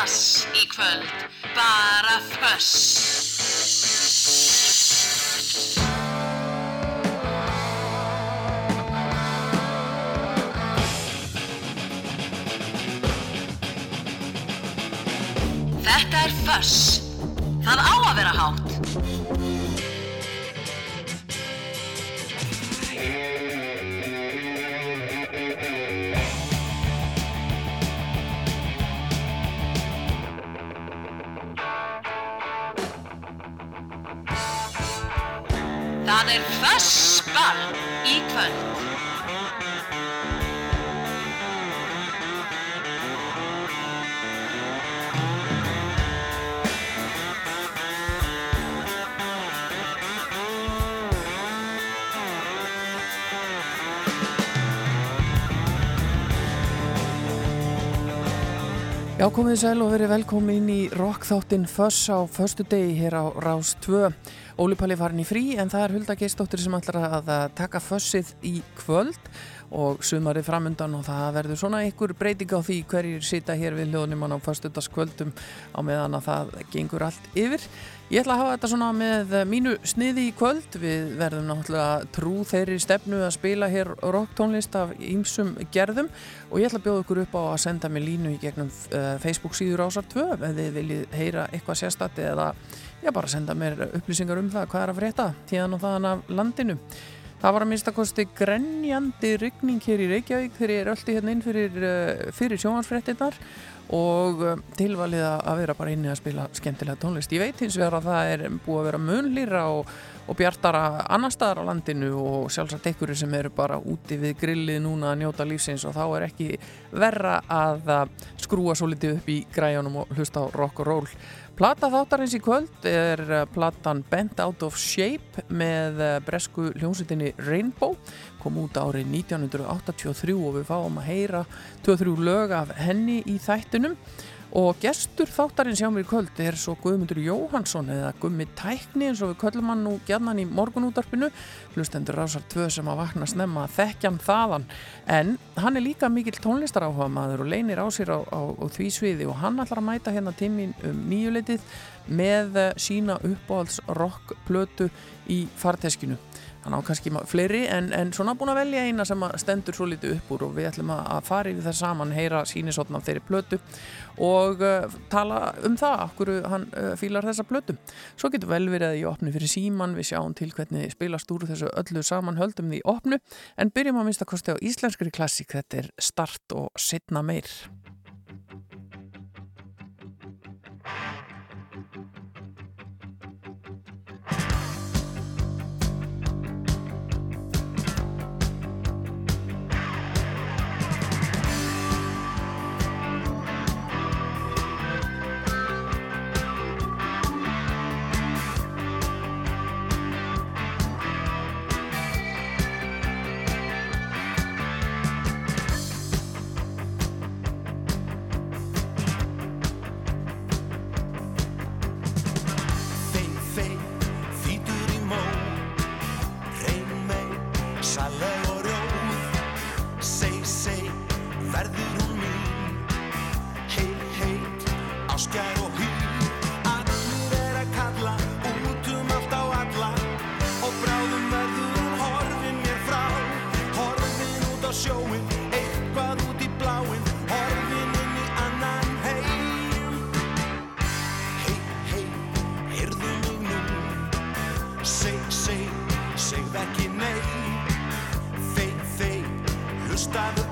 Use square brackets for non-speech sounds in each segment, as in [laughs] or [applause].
dass í kvöld, bara föss. Þetta er föss. Það á að vera hátt. Það er fössball Já, komið sæl og verið velkomin í rockþáttinn Föss á förstu degi hér á Rás 2. Óli Palli farin í frí en það er Hulda Geistóttir sem ætlar að taka Fössið í kvöld og sumarið framundan og það verður svona einhver breyting á því hverjir sita hér við hljóðnum á förstudagskvöldum á meðan að það gengur allt yfir. Ég ætla að hafa þetta svona með mínu sniði í kvöld. Við verðum náttúrulega trú þeirri stefnu að spila hér rocktónlist af ýmsum gerðum og ég ætla að bjóða ykkur upp á að senda mig línu í gegnum uh, Facebook síður ásar 2 ef þið viljið heyra eitthvað sérstati eða já, bara senda mér upplýsingar um það hvað er að frétta tíðan og þaðan af landinu. Það var að minnstakosti grenjandi ryggning hér í Reykjavík þegar ég er öllu hérna inn fyrir, uh, fyrir sjóhansfréttinnar og uh, tilvalið að vera bara inni að spila skemmtilega tónlist. Ég veit hins vegar að það er búið að vera munlýra og, og bjartara annar staðar á landinu og sjálfsagt einhverju sem eru bara úti við grillið núna að njóta lífsins og þá er ekki verra að skrúa svo litið upp í græjunum og hlusta á rock og roll. Plata þáttarins í kvöld er platan Bent Out of Shape með bresku hljómsveitinni Rainbow. Kom út árið 1983 og við fáum að heyra 2-3 lög af henni í þættunum og gestur þáttarins hjá mér í kvöld er svo Guðmundur Jóhansson eða Gummi Tækni eins og við köllum hann nú gæðnan í morgunútarpinu hlustendur rásar tvö sem að vakna snemma að þekkja hann þaðan. En hann er líka mikill tónlistaráhuga maður og leinir á sér á, á, á því sviði og hann ætlar að mæta hérna tímin um nýjuleitið með sína uppáhalds rockplötu í farteskinu hann á kannski fleiri en, en svona búin að velja eina sem stendur svo litið upp úr og við ætlum að fara yfir það saman heyra sínisotn af þeirri plötu og uh, tala um það okkur hann uh, fílar þessa plötu. Svo getur vel verið að ég opni fyrir síman við sjáum til hvernig spilast úr þessu öllu saman höldum því opnu en byrjum að minnst að kosti á íslenskri klassík þetta er start og setna meir Segð, segð, segð ekki nei. Þeir, þeir, hlustaðu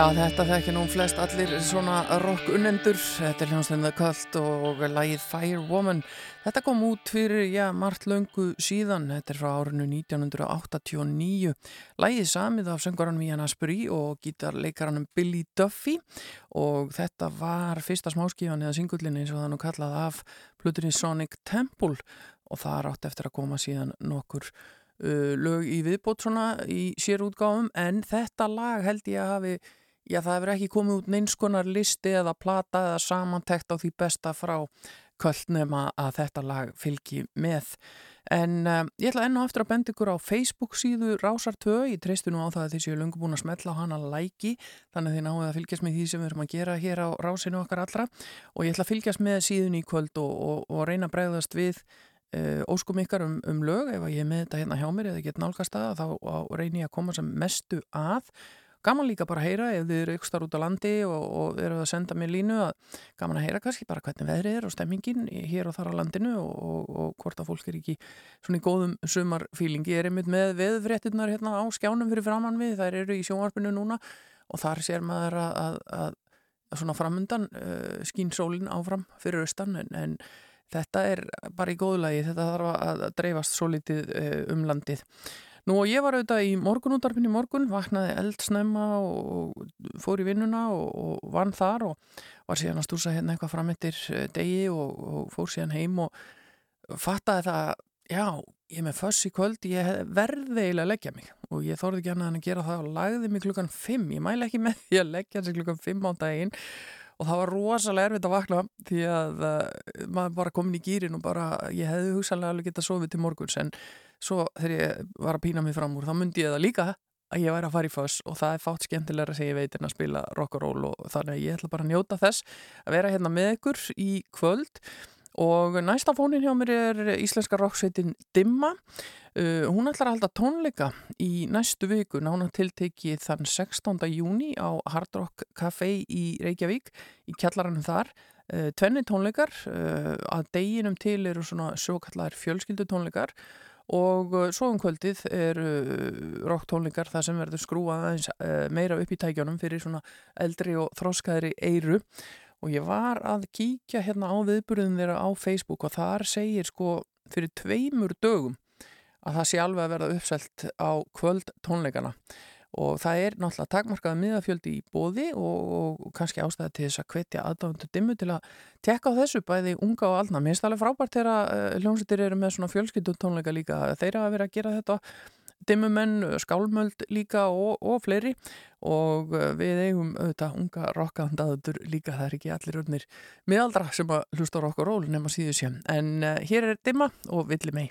Já, þetta þekkir nú flest allir svona rock unnendur. Þetta er hljómsveitið kallt og lagið Firewoman. Þetta kom út fyrir, já, margt löngu síðan. Þetta er frá árinu 1989. Lagið samið af söngaranum Ian Asbury og gítarleikaranum Billy Duffy og þetta var fyrsta smáskífan eða singullin eins og það nú kallað af Pluturinn Sonic Temple og það er átt eftir að koma síðan nokkur uh, lög í viðbót svona í sérútgáfum en þetta lag held ég að hafi Já, það hefur ekki komið út neinskonar listi eða plata eða samantekt á því besta frá kvöldnema að þetta lag fylgi með. En um, ég ætla enn og eftir að benda ykkur á Facebook síðu Rásartö, ég treystu nú á það að þið séu lungu búin að smetla á hana læki, þannig að þið náðu að fylgjast með því sem við erum að gera hér á Rásinu okkar allra. Og ég ætla að fylgjast með síðun í kvöld og, og, og reyna að bregðast við uh, óskum ykkar um, um lög, ef ég er með þetta hérna hjá mér eða get nálgast að þá reynir ég að koma sem mestu að gaman líka bara að heyra ef þið eru ykkur starf út á landi og, og eru að senda mér línu að gaman að heyra kannski bara hvernig veðrið er og stemmingin hér og þar á landinu og, og, og hvort að fólk er ekki svona í góðum sumarfílingi. Er einmitt með veðfréttinnar hérna á skjánum fyrir framann við, þær eru í sjónvarpinu núna og þar sér maður að, að, að, að svona framundan uh, skín sólinn áfram fyrir austan en, en þetta er bara í góðulagi, þetta þarf að dreifast svo litið uh, um landið. Nú og ég var auðvitað í morgunútarfinn í morgun, vaknaði eldsnemma og fór í vinnuna og, og vann þar og var síðan að stúsa hérna eitthvað fram eftir eh, degi og, og fór síðan heim og fattaði það, já, ég er með föss í kvöld, ég verði eiginlega að leggja mig. Og ég þórði ekki en að gera það og lagði mig klukkan 5, ég mæle ekki með því að leggja sig klukkan 5 á daginn. Og það var rosalega erfitt að vakna því að uh, maður bara komin í gýrin og bara, ég hefði hugsanlega alveg getað sofið til morguns. En svo þegar ég var að pína mig fram úr þá myndi ég það líka að ég væri að fara í foss og það er fátt skemmtilegra sem ég veit en að spila rock'n'roll og þannig að ég ætla bara að njóta þess að vera hérna með ykkur í kvöld og næsta fónin hjá mér er íslenska rocksveitin Dimma uh, hún ætlar að halda tónleika í næstu viku, nána tiltekið þann 16. júni á Hard Rock Café í Reykjavík í kjallaranum þar uh, tvenni tónleikar uh, að deginum til eru svona svo kallar fjölskyldu tónleikar og uh, svo um kvöldið er rocktónlingar það sem verður skrúað aðeins uh, meira upp í tækjónum fyrir svona eldri og þróskaðri eiru og ég var að kíkja hérna á viðburðum þeirra á Facebook og þar segir sko fyrir tveimur dögum að það sé alveg að verða uppselt á kvöld tónleikana og það er náttúrulega takmarkaða miðafjöldi í bóði og, og kannski ástæði til þess að hvetja aðdáðundur dimmu til að tekka á þessu bæði unga og alna. Mér finnst það alveg frábært þegar uh, hljómsveitir eru með svona fjölskyldutónleika líka. Þeir hafa verið að gera þetta dimmumenn, skálmöld líka og, og fleiri og uh, við eigum auðvitað unga rockaðandaður líka. Það er ekki allir öfnir miðaldra sem að hlusta rock og ról nema síðu sé. En uh, hér er dimma og villi mei.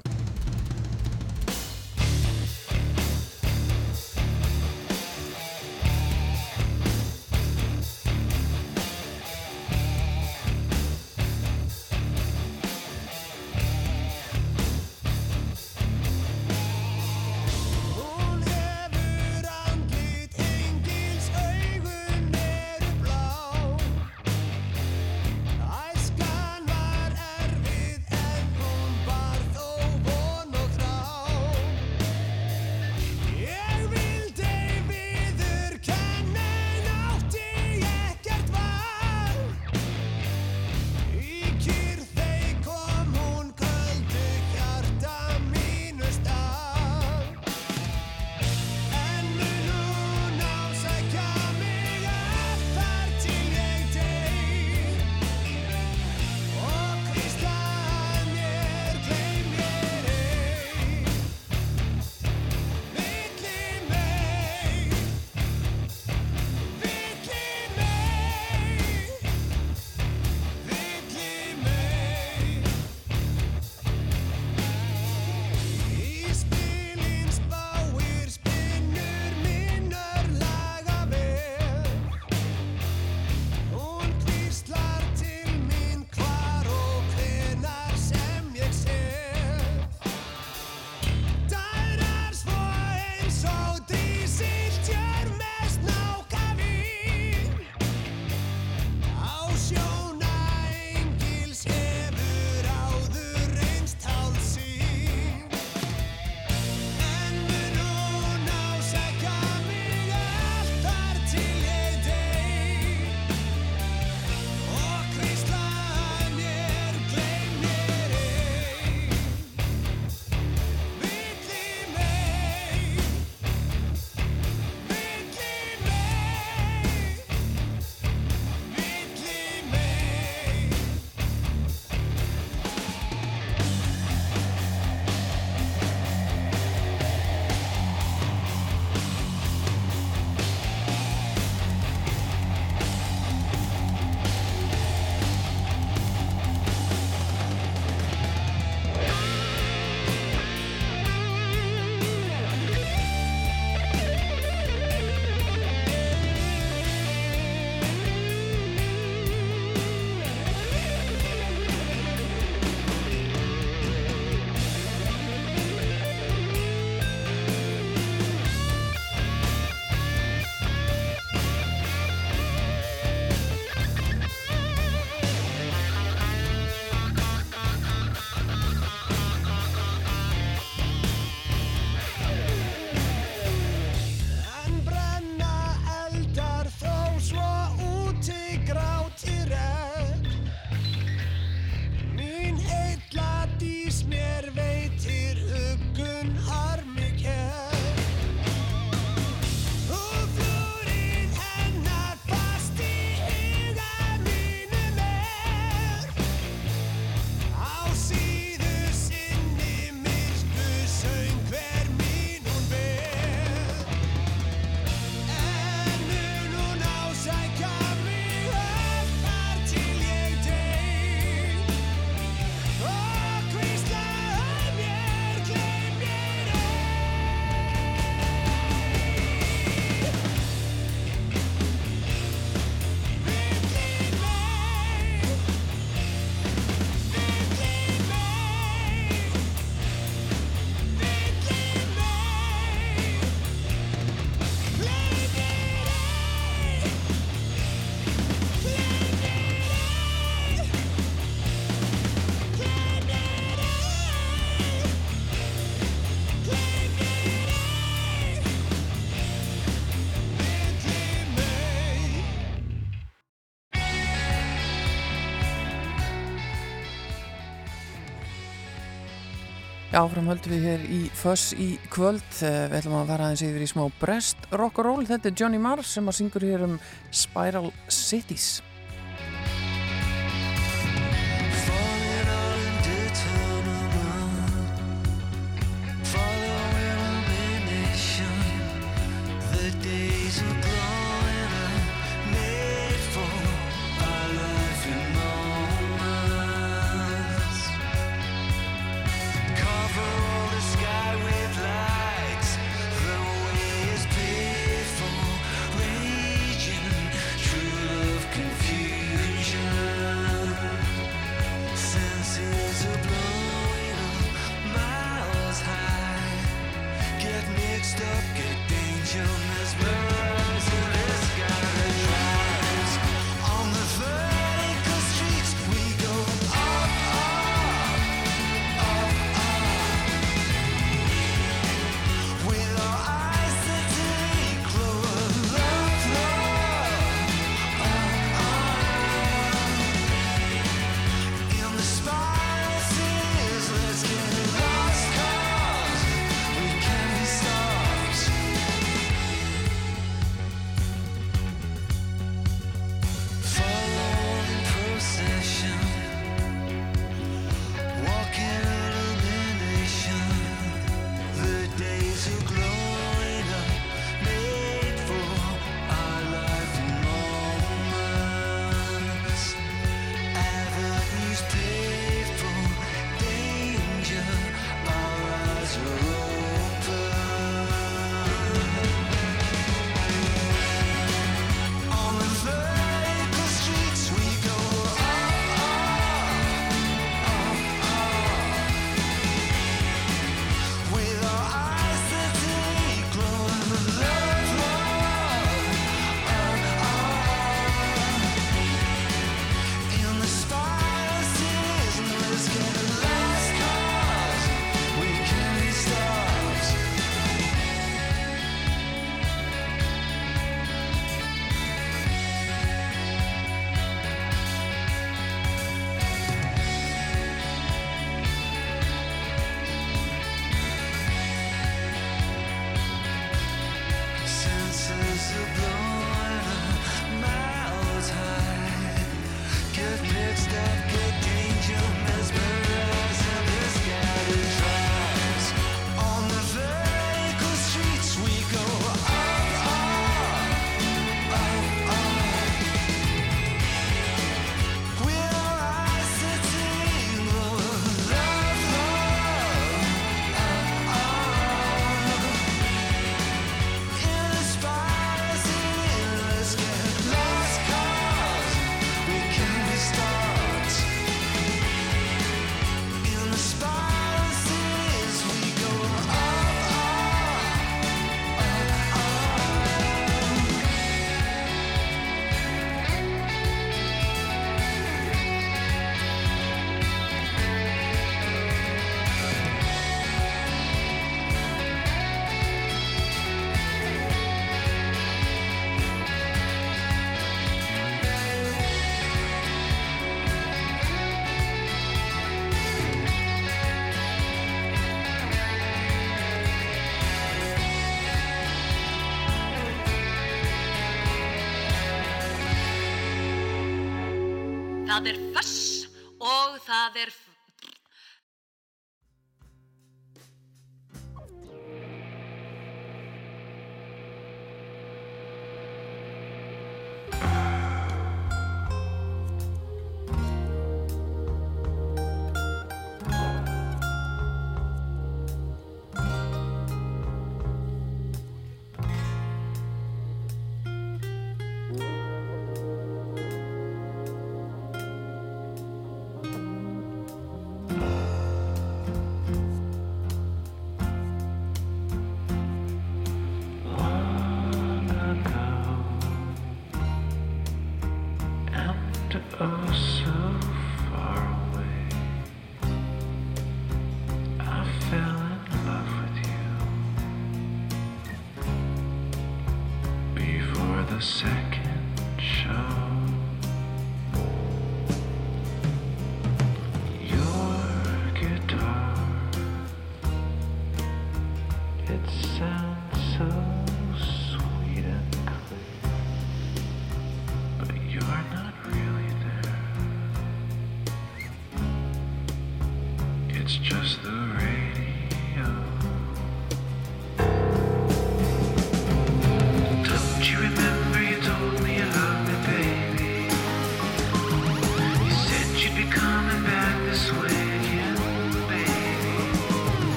Áfram höldum við hér í Föss í kvöld. Eh, við ætlum að fara aðeins yfir í smá Brest rock'n'roll. Þetta er Johnny Marr sem að syngur hér um Spiral Cities.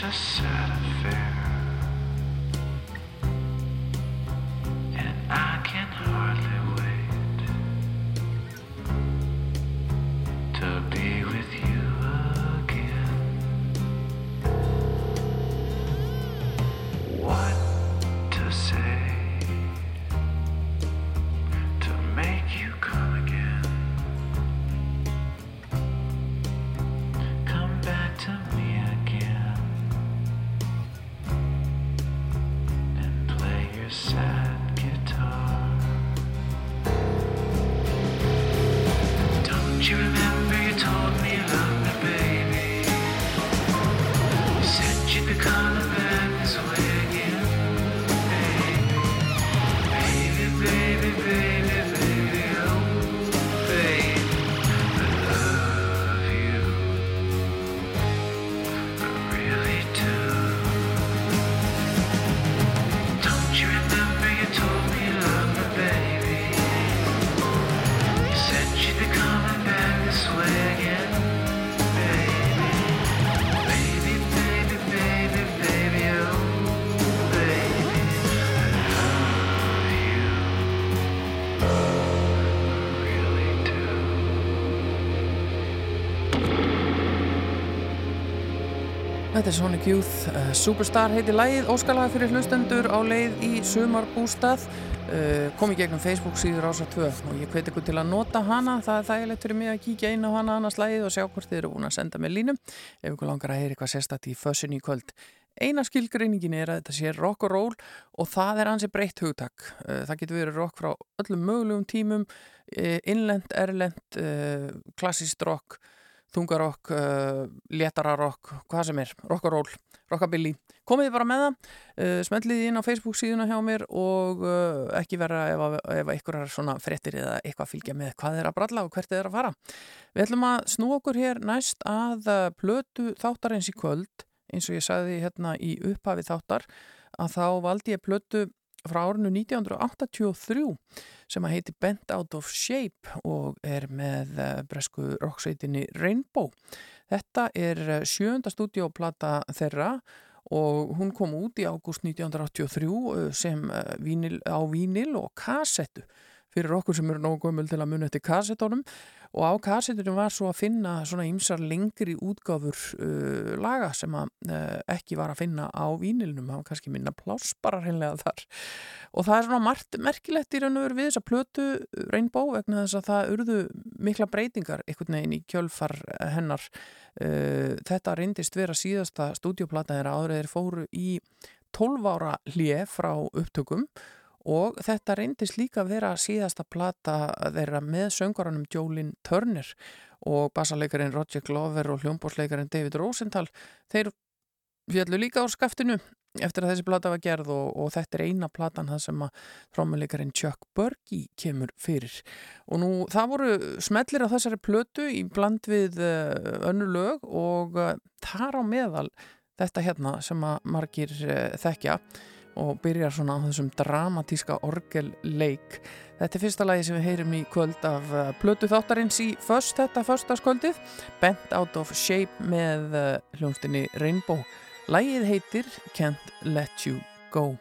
such a sad affair. Þetta er Sonic Youth, uh, Superstar heiti lægið, óskalaga fyrir hlustendur á leið í sumarbústað, uh, kom í gegnum Facebook síður ása 2 og ég hveti ykkur til að nota hana, það er þægilegt fyrir mig að kíkja inn á hana annars lægið og sjá hvort þið eru búin að senda með línum ef ykkur langar að heyra eitthvað sérstatt í fössin í kvöld. Eina skilgreiningin er að þetta sé rock og roll og það er hansi breytt hugtak. Uh, það getur verið rock frá öllum mögulegum tímum, innlend, erlend, klassíst rock, þungarokk, uh, léttararokk, hvað sem er, rockaról, rockabilly. Komið bara með það, uh, smellið inn á Facebook síðuna hjá mér og uh, ekki vera ef, ef eitthvað er svona frettir eða eitthvað fylgja með hvað er að bralla og hvert er að fara. Við ætlum að snú okkur hér næst að uh, plötu þáttarins í kvöld, eins og ég sagði hérna í upphafi þáttar, að þá valdi ég plötu frá árinu 1983 sem að heiti Bent Out of Shape og er með eh, bresku rocksveitinni Rainbow. Þetta er eh, sjönda stúdioplata þeirra og hún kom út í ágúst 1983 eh, sem vínil, á vínil og kassettu fyrir okkur sem eru nógu gömul til að munna eftir kassettónum og á kassetunum var svo að finna svona ymsar lengri útgáfur uh, laga sem að uh, ekki var að finna á vínilnum, það var kannski minna plásparar hennilega þar. Og það er svona margt merkilegt í raun og veru við þess að plötu Rainbow vegna þess að það urðu mikla breytingar einhvern veginn í kjölfar hennar. Uh, þetta reyndist vera síðasta stúdioplata þeirra áður þeir fóru í 12 ára hlið frá upptökum. og þetta reyndist líka að vera síðasta plata þeirra með söngaranum Jolene Turner og bassaleikarin Roger Glover og hljómbósleikarin David Rosenthal. Þeir fjallu líka á skaftinu eftir að þessi plata var gerð og, og þetta er eina platan það sem að trómuleikarin Chuck Berge kemur fyrir. Og nú það voru smellir á þessari plötu í bland við uh, önnu lög og uh, þar á meðal þetta hérna sem að margir uh, þekkja og byrjar svona á þessum dramatíska orgelleik. Þetta er fyrsta lagi sem við heyrim í kvöld af uh, Plötu þáttarins í först þetta förstaskvöldið, Bent Out of Shape með uh, hljónstinni Rainbow. Lagið heitir Can't Let You Go.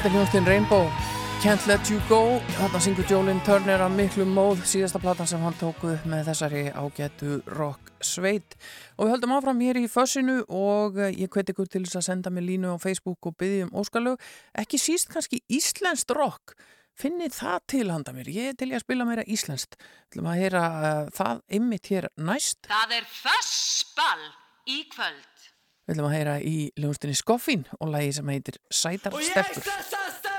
Þetta er hljóðstinn Rainbow. Can't Let You Go. Þarna syngur Jolin Turner að miklu móð. Síðasta platan sem hann tóku með þessari ágætu rock sveit. Og við höldum áfram hér í fössinu og eh, ég hveti ykkur til þess að senda mig línu á Facebook og byggja um óskalög. Ekki síst kannski íslenskt rock. Finnið það til handa mér. Ég er til að spila meira íslenskt. Til að heyra uh, það ymmit hér næst. Það er fössball í kvöld Við ætlum að heyra í ljónstinni Skoffin og lægi sem heitir Sætar Stelpur.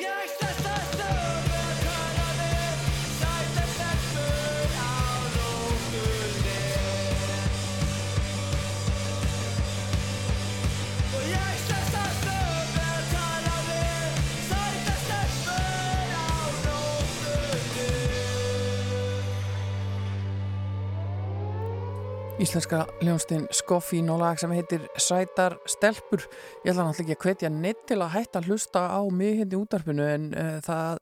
ég stærsta stöð íslenska hljónstinn Skoffín og lag sem heitir Sætar stelpur. Ég ætla náttúrulega ekki að hvetja neitt til að hætta að hlusta á mig hérna útarpinu en uh, það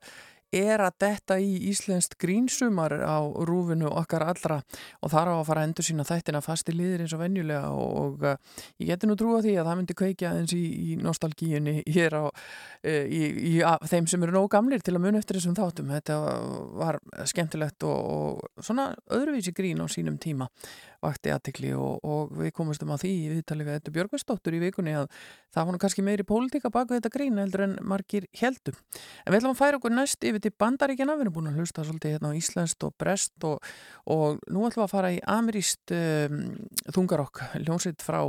er að detta í Íslenskt grínsumar á rúfinu okkar allra og þar á að fara að endur sína þættina fasti liðir eins og venjulega og, og uh, ég geti nú trúa því að það myndi kveikja eins í, í nostalgíunni hér á uh, í, í að, þeim sem eru nógu gamlir til að muna eftir þessum þáttum. Þetta var skemmtilegt og, og svona öðruvísi grín á sínum tíma vakti aðtikli og, og við komumstum að því í viðtali við Þetta Björgvestóttur í vikunni að það var nú kannski meiri pólitíka baka þetta grín heldur en margir heldum. En við ætlum að færa okkur næst yfir til bandaríkjana, við erum búin að hlusta svolítið hérna á Íslandst og Brest og, og nú ætlum við að fara í ameríst um, þungarokk, ljónsitt frá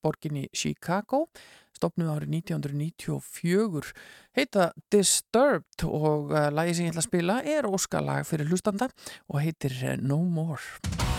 borginni Chicago stopnum árið 1994 heita Disturbed og uh, lagi sem ég ætla að spila er óskalag fyrir hlustanda og heitir uh, No More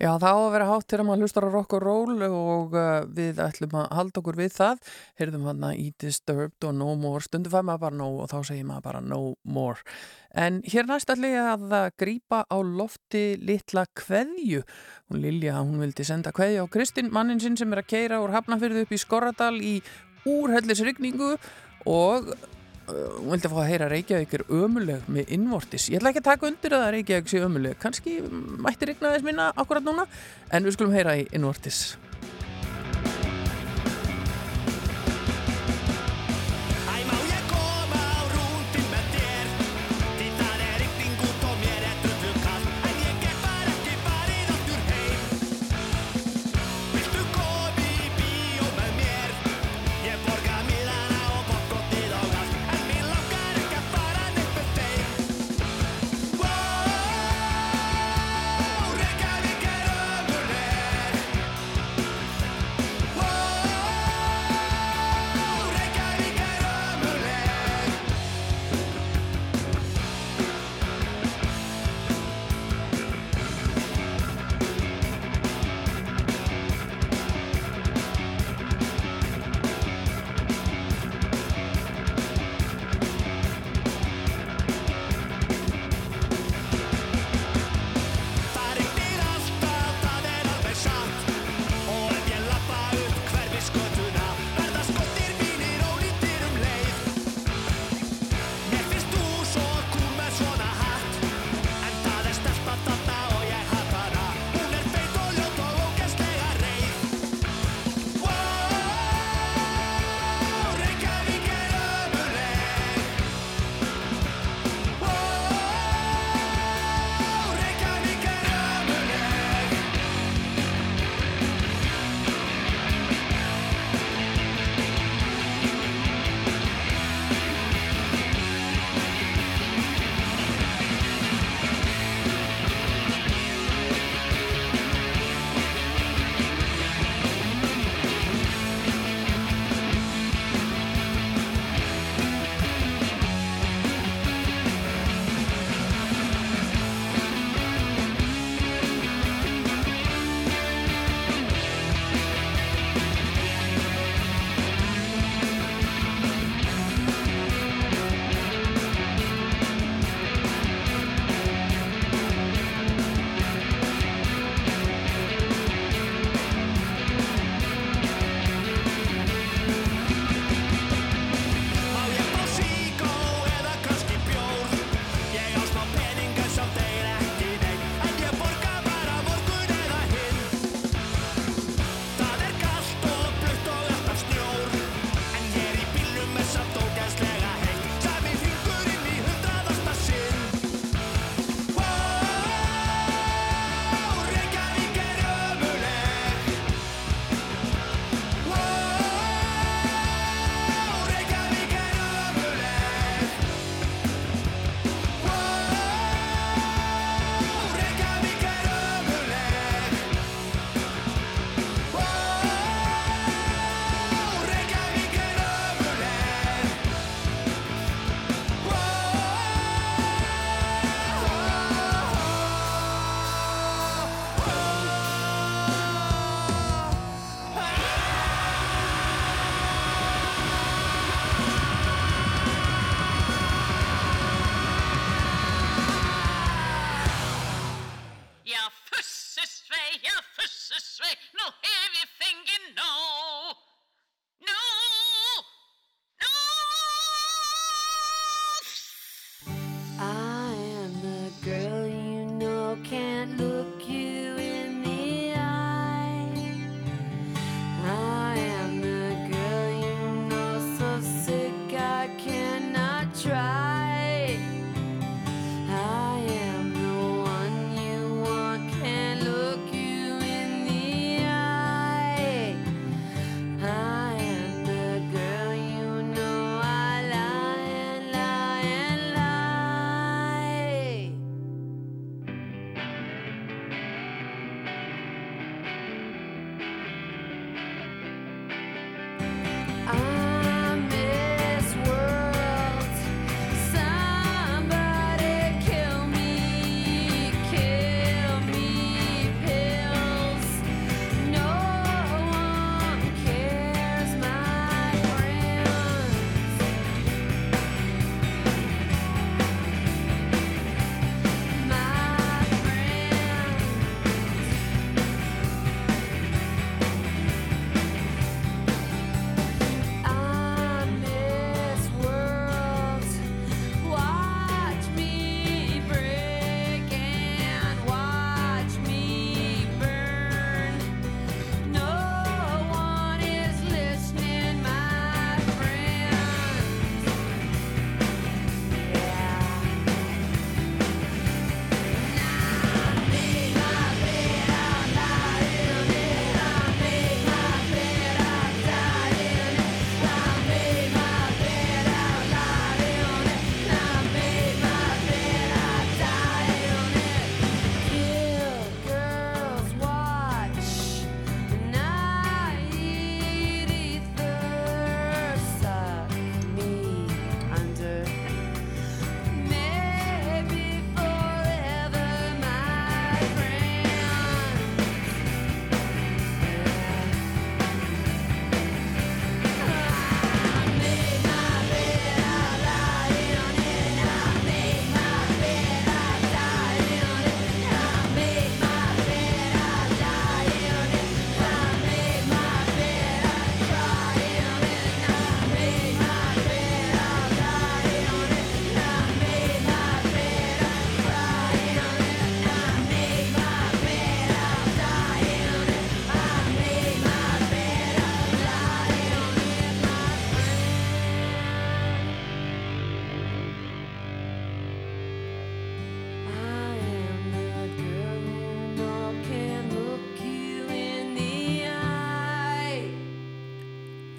Já, það á að vera hátt þegar maður hlustar á rock og roll og uh, við ætlum að halda okkur við það. Heyrðum hann að Eat Disturbed og No More. Stundu fær maður bara no og þá segir maður bara no more. En hér næst ætlum ég að grýpa á lofti litla kveðju. Hún Lilja, hún vildi senda kveðju á Kristinn, mannin sinn sem er að keira úr Hafnafyrðu upp í Skorradal í úrhellisrygningu og hún vildi að fá að heyra Reykjavík er ömuleg með innvortis. Ég ætla ekki að taka undir að Reykjavík sé ömuleg kannski mætti regna þess minna akkurat núna en við skulum heyra í innvortis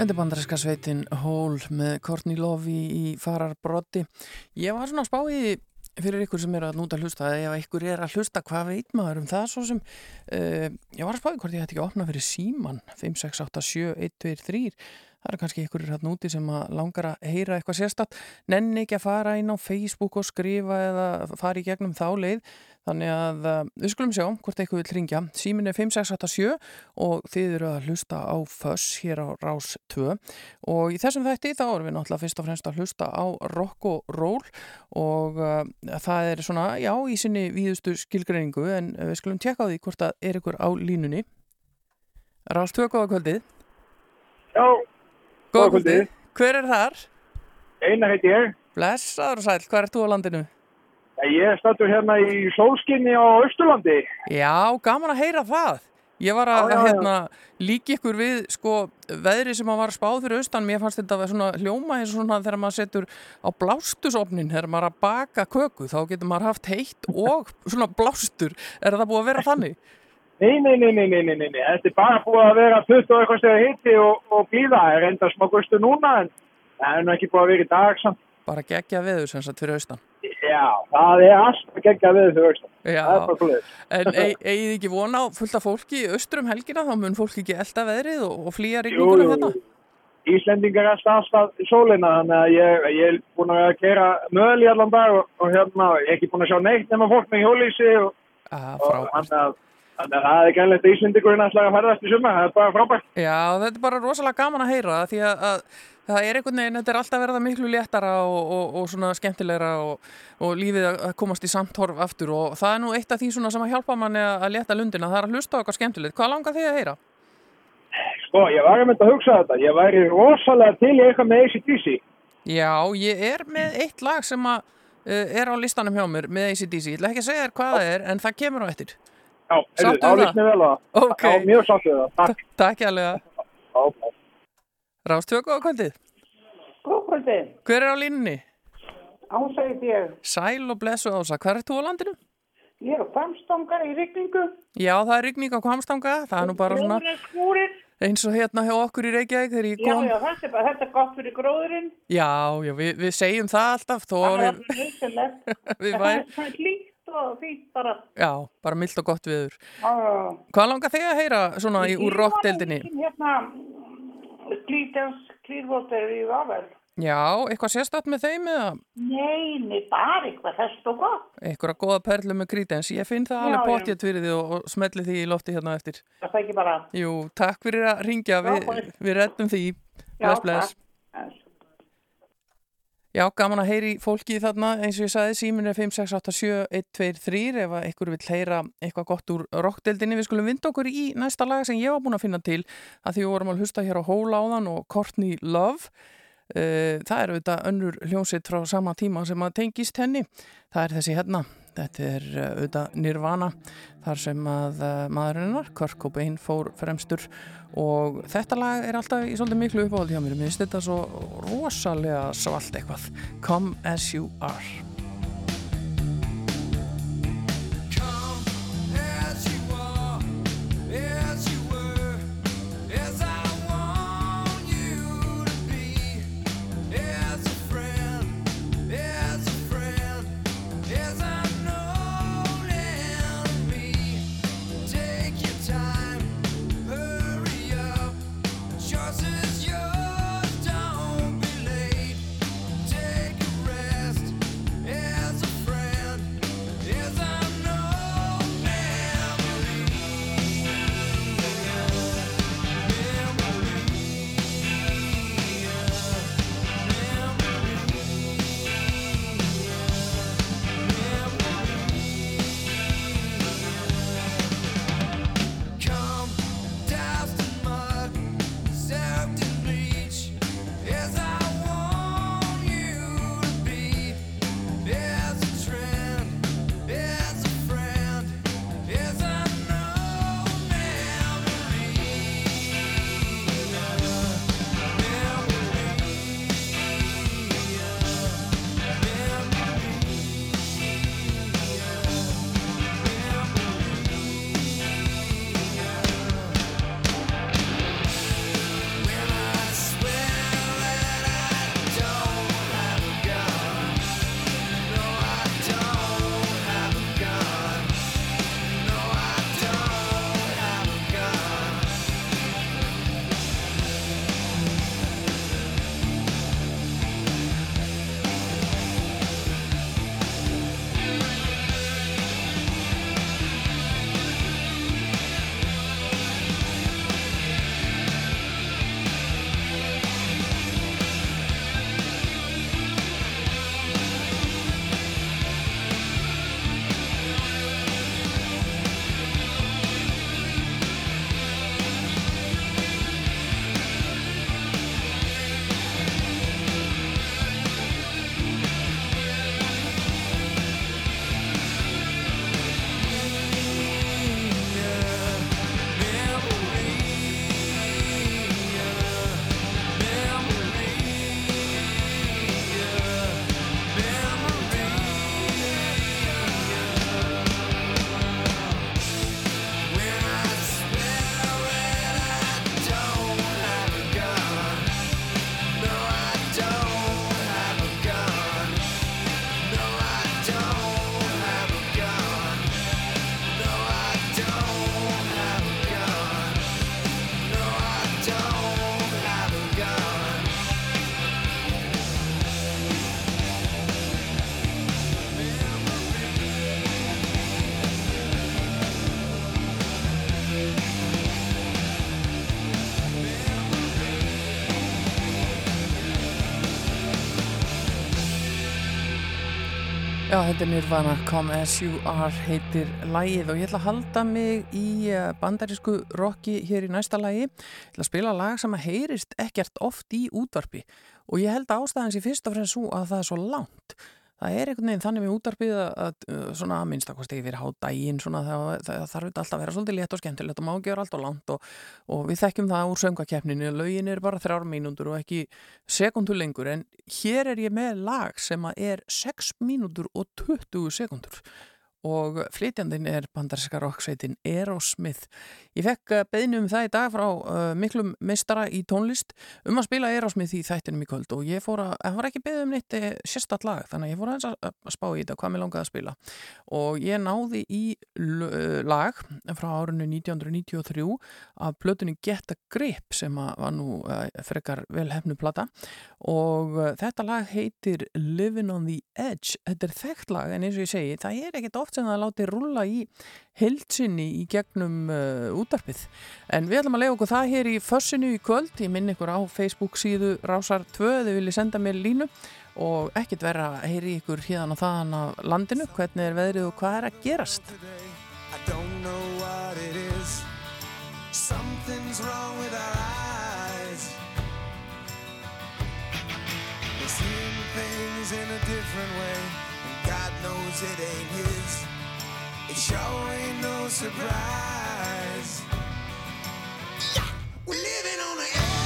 Þetta er bandarinska sveitin Hól með Courtney Love í, fararbrotti. Ég var svona að spá í fyrir ykkur sem eru að núta að hlusta eða ykkur er að hlusta, hvað veit maður um það svo sem, uh, ég var að spá í hvort ég hætti ekki að opna fyrir síman 5687123 það er kannski ykkur er að núti sem að langar að heyra eitthvað sérstatt, nenni ekki að fara inn á Facebook og skrifa eða fara í gegnum þá leið Þannig að uh, við skulum sjá hvort eitthvað vil ringja. Símin er 5687 og þið eru að hlusta á FÖSS hér á Rás 2 og í þessum þætti þá erum við náttúrulega fyrst og fremst að hlusta á rock og roll og uh, það er svona, já, í sinni víðustu skilgreiningu en við skulum tjekka á því hvort það er ykkur á línunni. Rás 2, góða kvöldið. Já, góða kvöldið. Hver er þar? Einar heiti ég. Blessaður og sæl, hvað er þú á landinu? Ég stættur hérna í sólskinni á Östurlandi. Já, gaman að heyra það. Ég var að Já, já, já. hérna, líka ykkur við sko, veðri sem að var spáð fyrir austan. Mér fannst þetta að vera svona hljóma eins og svona þegar maður setur á blástusofnin þegar maður er að baka köku. Þá getur maður haft heitt og [laughs] svona blástur. Er það búið að vera þannig? Nei, nei, nei, nei, nei, nei, nei. Þetta er bara búið að vera 20 og eitthvað stegi hitti og, og blíða. Það er enda smá gustu núna en það er nú ekki búið að vera í dag samt. Bara gegja veður sem sagt fyrir austan. Já, það er alltaf geggja við er bara svolítið. en eigið þið ekki vona fullt af fólki í austur um helgina? Þá mun fólk ekki elda veðrið og, og flýja rigningunum hérna? Íslendingar er alltaf sólina þannig að ég, ég er búin að gera möl í allan dag og, og hérna ég er ekki búin að sjá neitt nema fólk með hjólísi og, Ah, og þannig að þannig að það er gæmlega Íslendingurinn alltaf að ferðast í suma. Það er bara frábært. Já, þetta er bara rosalega gaman að heyra það því að, að það er einhvern veginn, þetta er alltaf verða miklu léttara og, og, og svona skemmtilegra og, og lífið að að komast í samtorf aftur og það er nú eitt af því svona sem að hjálpa manni að að létta lundina, það er að hlusta eitthvað skemmtilegt. Hvað langar þið að heyra? Sko, ég var að mynda að hugsa þetta. Ég væri rosalega til í eitthvað með ACDC. Já, ég er með eitt lag sem að uh, er á listanum hjá mér með ACDC. Ég ætla ekki að segja þér hvað það er, en það kemur á eftir. Já, Sáttu þá það? á það. Ok. Já, mjög sáttu við það. Takk. Takk ég alveg. Já, Rástöku á kvöldið. Góðkvöldi, Hver er á línunni? ásæði ég. Sæl og blessu ása. Hvað er þú á landinu? Ég er kvamstangar í rigningu. Já, það er rigning á kvamstanga. Það er nú bara svona Gróður er skúrir. eins og hérna hjá okkur í Reykjavík þegar ég Já, kom. já, þetta er bara, þetta er gott fyrir gróðurinn. Já, já, við, við segjum það alltaf þó að [laughs] við, Það væri, er og fínt bara. já, bara mild og gott viður. Já, já. Hvað langar þig að heyra svona í úr rockdeildinni? Ég var Hérna, Cleatons, Clearwater í Vavel. Já, eitthvað sérstætt með þeim eða Nei, nei, bara eitthvað þess og gott. eitthvað góða perlu með krítens? Ég finn það Já, alveg já. pottjætt fyrir því og, og smelli því í lofti hérna eftir. Það ekki bara. Jú, takk fyrir að ringja, Já, við reddum því. Bless, bless. Já, gaman að heyri fólki þarna, eins og ég sagði, símin er 5687123 ef ykkur vil heyra eitthvað gott úr rockdeldinni. Við skulum vinda okkur í næsta lag sem ég var búin að finna til að því við vorum að hlusta hér á Hóla áðan og Courtney Love. Eh, Það er auðvitað önnur hljónsitt frá sama tíma sem að tengist henni. Það er þessi hérna. Þetta er eh, auðvitað Nirvana þar sem að eh, maðurinn hennar, Kurt Cobain, fór fremstur og þetta lag er alltaf í svolítið miklu uppáhaldi hjá mér. Mér finnst þetta svo rosalega svalt eitthvað. Come as you are. Þetta er Nirvana Come As You Are heitir lægið og ég ætla að halda mig í eh, bandarísku rocki hér í næsta lægi. Ég ætla að spila lag sem að heyrist ekkert oft í útvarpi og ég held ástæðans í fyrst og fremst svo að það er svo langt. Það er einhvern veginn þannig með útvarpið að, uh, svona minnstakosti fyrir hádægin svona það, það þarf þetta alltaf að vera svolítið létt og skemmtilegt og má ekki vera alltaf langt og, og við þekkjum það úr söngakeppninu, lögin er bara þrjár mínútur og ekki sekundur lengur en hér er ég með lag sem að er 6 mínútur og 20 sekundur og flytjandinn er bandarska rocksveitin Aerosmith. Ég fekk beðinu um það í dag frá uh, miklum mistara í tónlist um að spila Aerosmith í þættinum í kvöld og ég fór að, það var ekki beðið um neitt eh, sérstatt lag, þannig að ég fór að, að spá í þetta hvað mér langaði að spila. Og ég náði í lag frá árinu 1993 af plötunni Get a Grip sem var nú uh, frekar vel hefnu plata. Og uh, þetta lag heitir Living on the Edge. Þetta er þekkt lag en eins og ég segi það er ekkert oft sem það láti rúlla í heilsinni í gegnum uh, útarpið en við ætlum að lega okkur það hér í fössinu í kvöld. Ég minn ykkur á Facebook síðu Rásar 2 þau viljið senda mér línu. Og ekkert vera að heyri ykkur hérna og þaðan af landinu. Hvernig er veðrið og hvað er að gerast? Seeing things in a different way, knows it ain't His. It sure ain't no surprise. Yeah, we're living on the edge.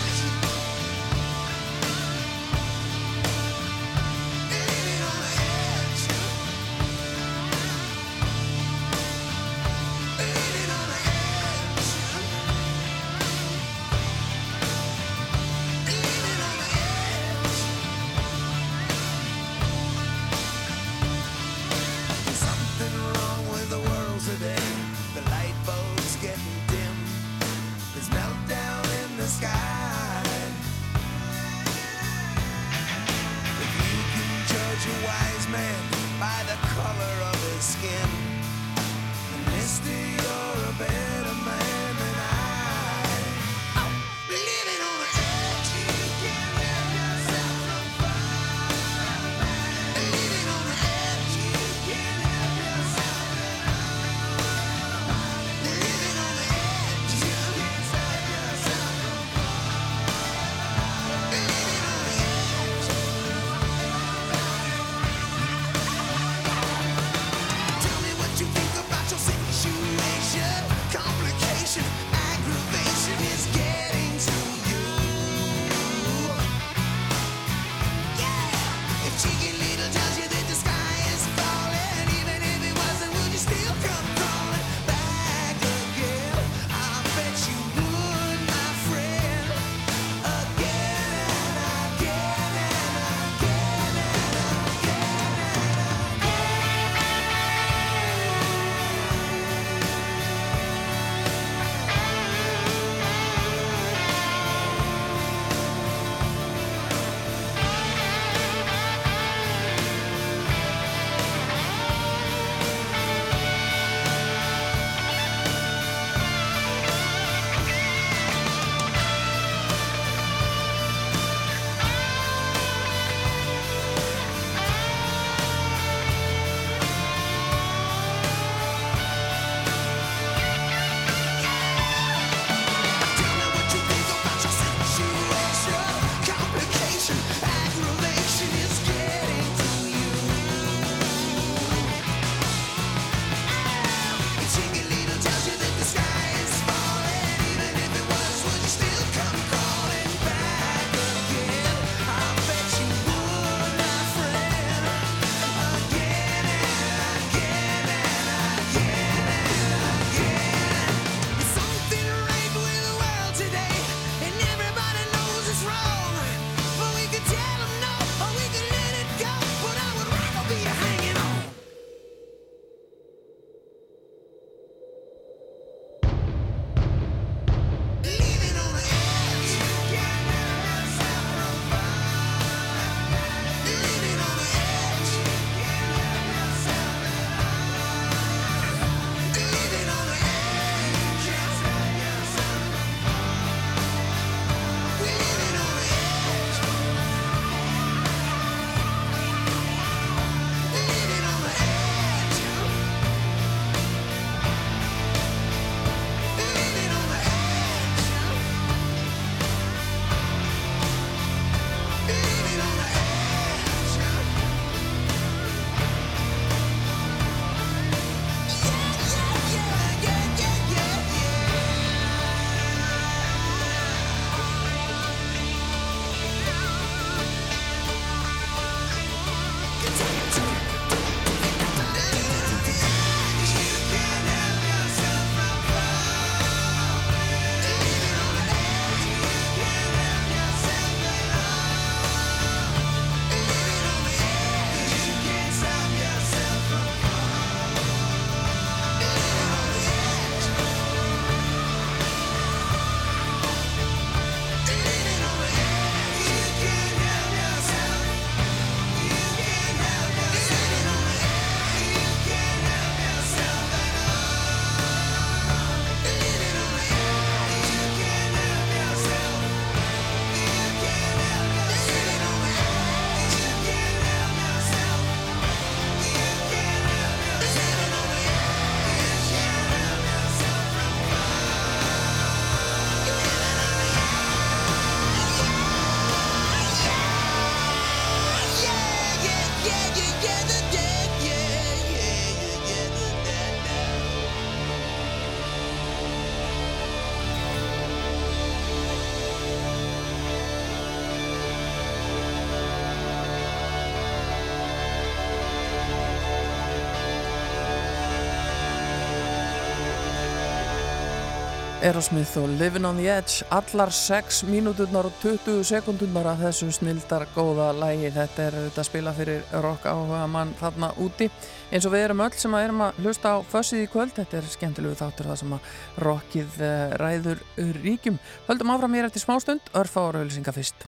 Aerosmith og Living on the Edge allar 6 mínúturnar og 20 sekundurnar af þessu snildar góða lægi, þetta er þetta að spila fyrir rock áhuga mann þarna úti eins og við erum öll sem að erum að hlusta á fössið í kvöld, þetta er skemmtilegu þáttur það sem að rockið eh, ræður ríkjum. Höldum áfram mér eftir smástund örfa ára ölsinga fyrst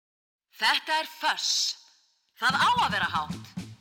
Þetta er Föss. Það á að vera hátt.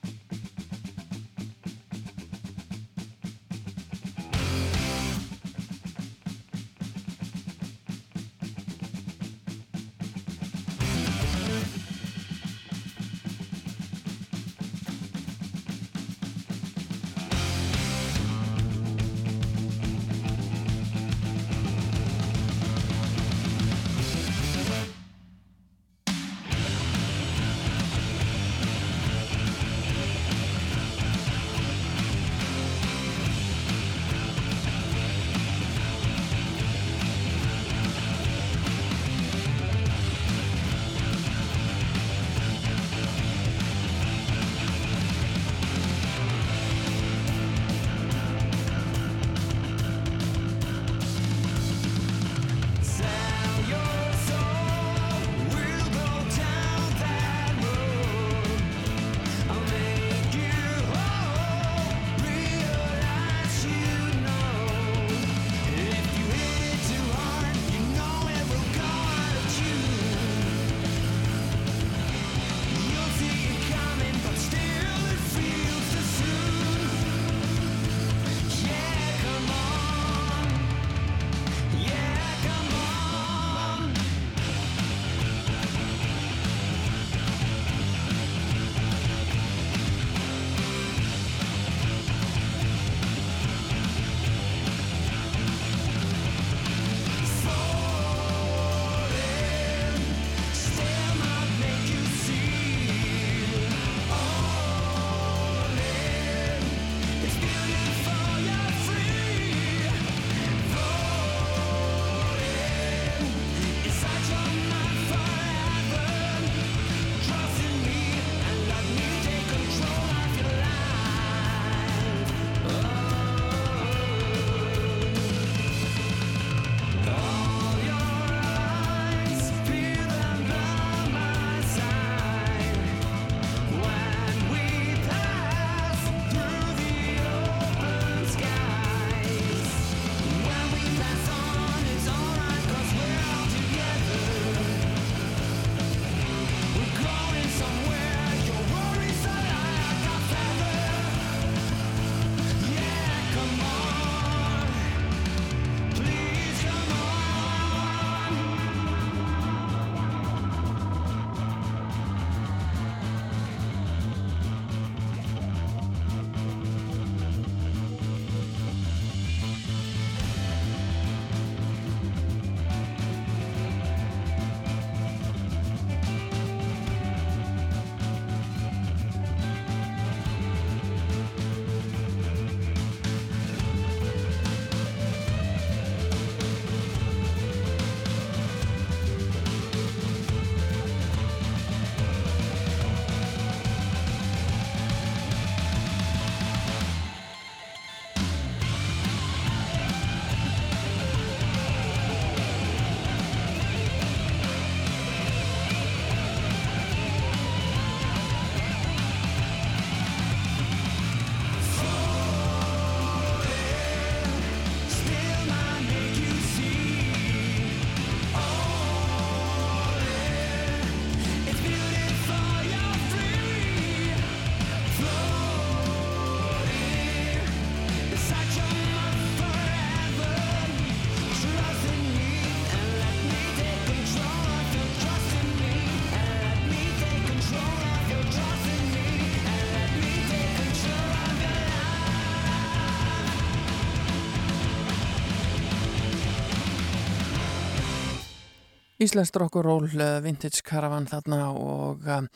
Íslensk rock'n'roll uh, vintage caravan þarna og um,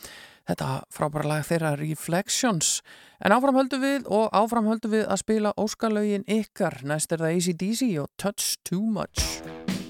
þetta frábæra lag þeirra Reflections. En áfram höldum við og áfram höldum við að spila óskalaugin ykkar. Næst er það ACDC og Touch Too Much.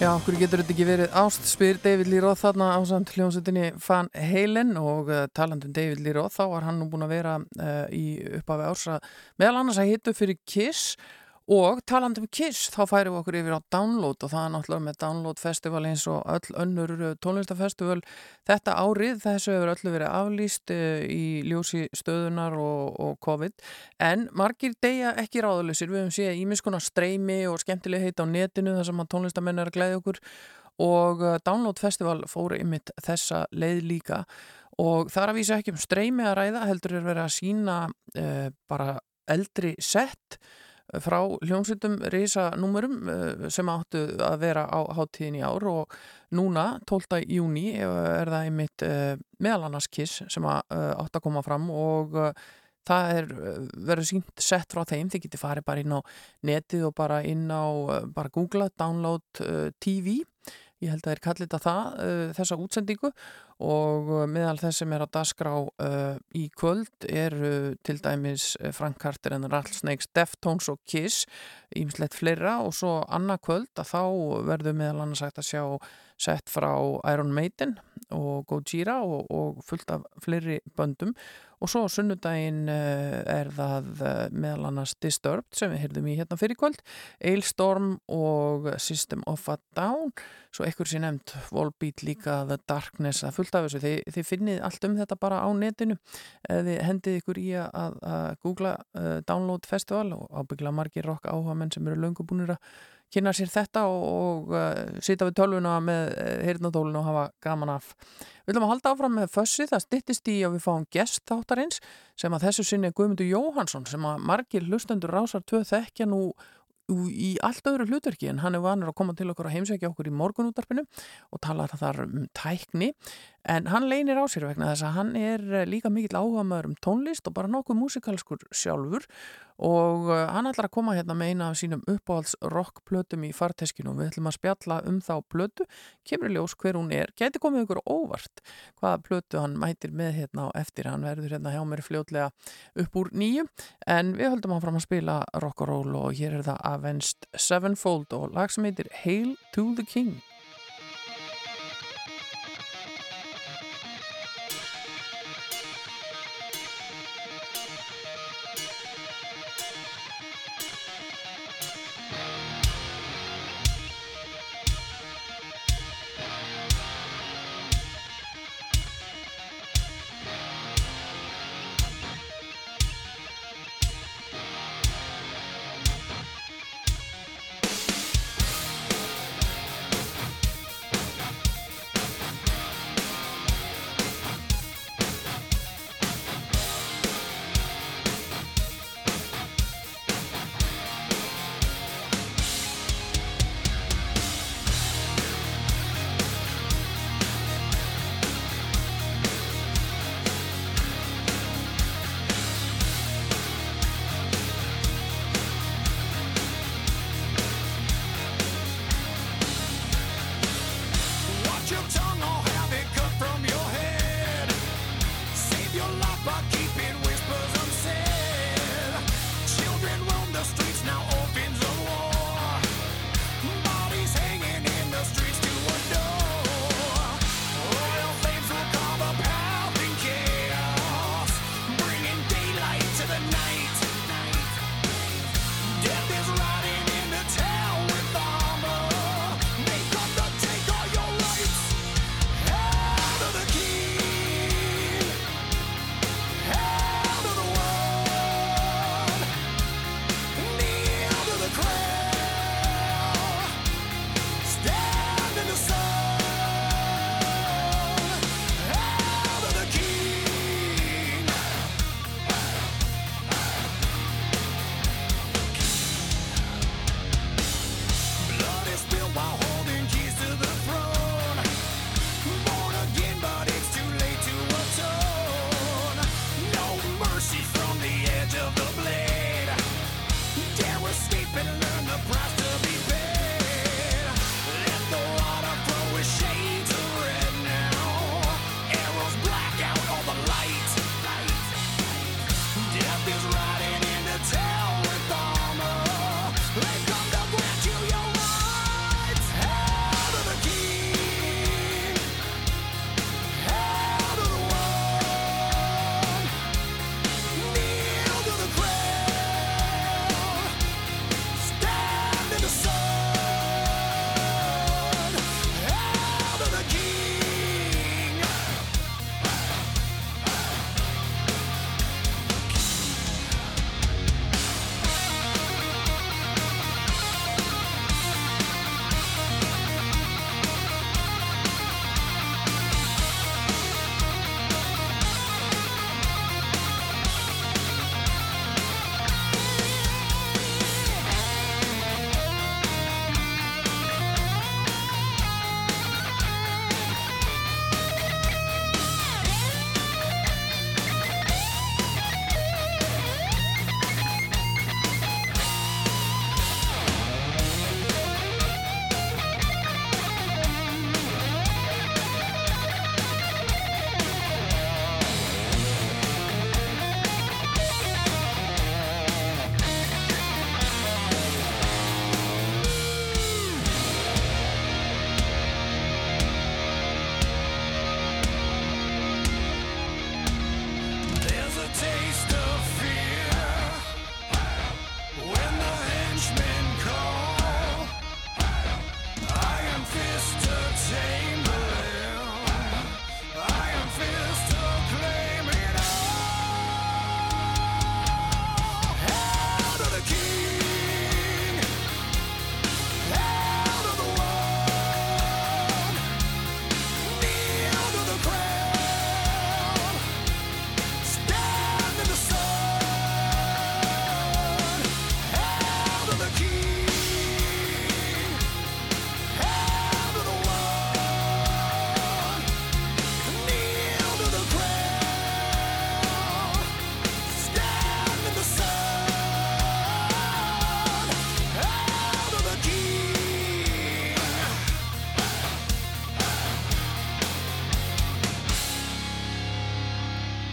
Já, okkur getur þetta ekki verið? Ást, spyr David Roth þarna á samt hljómsveitinni Van Halen og uh, talandum David Roth, þá var hann nú búin að vera uh, í upphafi ársa meðal annars að hitu fyrir Kiss og talandum Kiss, þá færum við okkur yfir á Download og það er náttúrulega með Download Festival eins og öll önnur uh, tónlistafestival þetta árið, þessu hefur öllu verið aflýst uh, í ljósi stöðunar og, og COVID. En margir deyja ekki ráðuleysir við höfum séð ímiskona streymi og skemmtileg heit á netinu þar sem að tónlistamenn er að glæða okkur. Og uh, Download Festival fóru ymitt þessa leið líka. Og það er að vísa ekki um streymi að ræða heldur er verið að sína uh, bara eldri sett frá hljómsveitum reysa númurum sem áttu að vera á háttíðin í ár og núna 12. júni er það einmitt meðal annars Kiss sem átt að koma fram og það er verið sínt sett frá þeim, þið getur farið bara inn á netið og bara inn á bara googla, download TV ég held að þeir kalli þetta það, uh, þessa útsendingu og meðal þess sem er að dasgrá uh, í kvöld er uh, til dæmis Frank Carter en Rattlesnakes, Deftones og Kiss ímslegt fleira. Og svo annað kvöld að þá verður meðal annars hægt að sjá sett frá Iron Maiden og Gojira og, og fullt af fleiri böndum og svo sunnudaginn er það meðal annars Disturbed sem við heyrðum í hérna fyrir kvöld Ailstorm og System of a Down. Svo ekkur sem nefnd Volbeat líka The Darkness að fullt af þessu, þið, þið finnið allt um þetta bara á netinu. Þið hendið ykkur í að, að googla uh, Download Festival og ábyggla margir rock áhuga menn sem eru löngu búinir að kynna sér þetta og, og uh, sita við tölvuna með uh, heyrnadólinu og hafa gaman af. Við viljum að halda áfram með fössi, það stittist í að við fáum gest þáttarins sem að þessu sinni er Guðmundur Jóhansson sem að margir hlustendur rásar tvö þekkja nú í allt öðru hlutverki en hann er vanur að koma til okkur að heimsækja okkur í morgunútarpinu og tala þar um tækni En hann leynir á sér vegna þess að hann er eh, líka mikill áhuga maður um tónlist og bara nokkuð músikalskur sjálfur. Og eh, hann ætlar að koma hérna með eina af sínum uppáhalds rockplötum í farteskinu og við ætlum að spjalla um þá plötu, kemur ljós hver hún er, geti komið ykkur óvart hvaða plötu hann mætir með hérna á eftir, hann verður hérna hjá mér fljótlega upp úr nýju. En við höldum hann fram að spila rock'n'roll og hér er það Avenged Sevenfold og lag sem heitir Hail to the King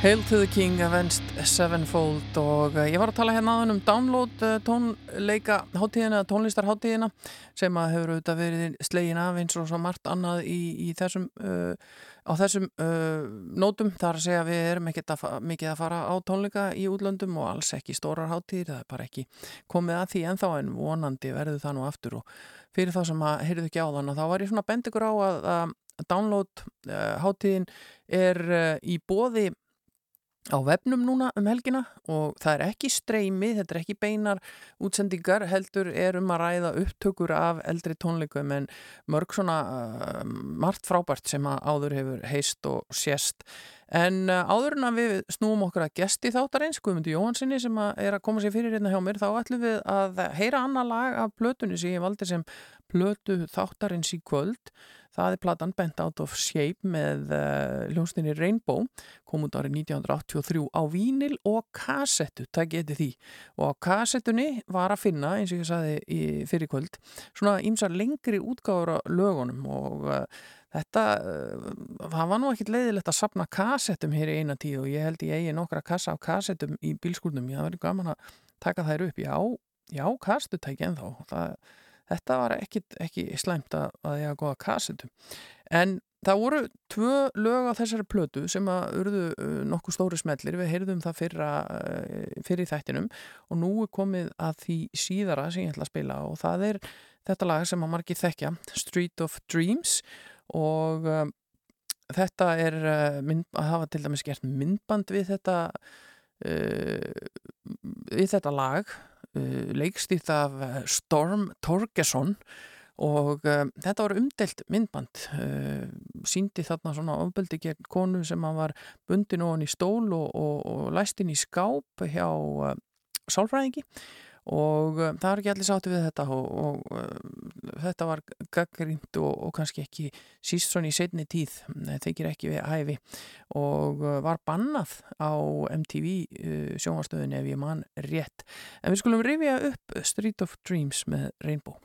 Hail to the King, Avenged Sevenfold og uh, ég var að tala hérna aðeins um download uh, tónleika hátíðina, tónlistarhátíðina sem að hefur auðvitað verið slegin af eins og svo margt annað í, í þessum, uh, á þessum nótum. Það er að segja að við erum ekkert að, mikið að fara á tónleika í útlöndum og alls ekki stórar hátíðir, það er bara ekki komið að því ennþá en vonandi verður það nú aftur og fyrir þá sem að heyrðu ekki á þann og þá var ég svona bendikur á að, að download hátíðin er í bóði á vefnum núna um helgina og það er ekki streymi, þetta er ekki beinar útsendingar, heldur er um að ræða upptökur af eldri tónleikum en mörg svona uh, margt frábært sem að áður hefur heist og sést. En uh, áður en að við snúum okkur að gesti þáttarins, Guðmundi Jóhansinni sem að er að koma sér fyrir hérna hjá mér, þá ætlum við að heyra annar lag af plötunni sem ég valdi sem plötu þáttarins í kvöld Það er platan Bent Out of Shape með uh, eh, hljónstinni Rainbow, kom út árið 1983 á vínil og kassettu, það geti því. Og á kassettunni var að finna, eins og ég saði í fyrirkvöld, svona ímsar lengri útgáður á lögunum og uh, þetta, uh, það var nú ekkit leiðilegt að sapna kassettum hér í eina tíð og ég held ég eigi nokkra kassa á kassettum í bílskúrnum, ég það verið gaman að taka þær upp. Já, já, kassettutæki en þá, það þetta var ekki, ekki slæmt að, að ég hafa góða kassetum en það voru tvö lög á þessari plötu sem að urðu uh, nokkuð stóri smellir, við heyrðum það fyrra, uh, fyrir þættinum og nú er komið að því síðara sem ég ætla að spila og það er þetta lag sem að margir þekkja, Street of Dreams. Og um, þetta er uh, mynd, að hafa til dæmis gert myndband við þetta uh, við þetta lag Uh, leikstýrt af uh, Storm Torgesson og um, þetta var umdelt myndband uh, síndi þarna svona ofbeldi gegn konu sem var bundin ofan í stól og, og, og læst inn í skáp hjá uh, sálfræðingi og um, það er ekki allir sátti við þetta og, og um, þetta var gaggrind og, og kannski ekki síst svona í setni tíð, þeikir ekki við hæfi. Og uh, var bannað á MTV uh, sjónvarstöðun ef ég man rétt. En við skulum rifja upp Street of Dreams með Rainbow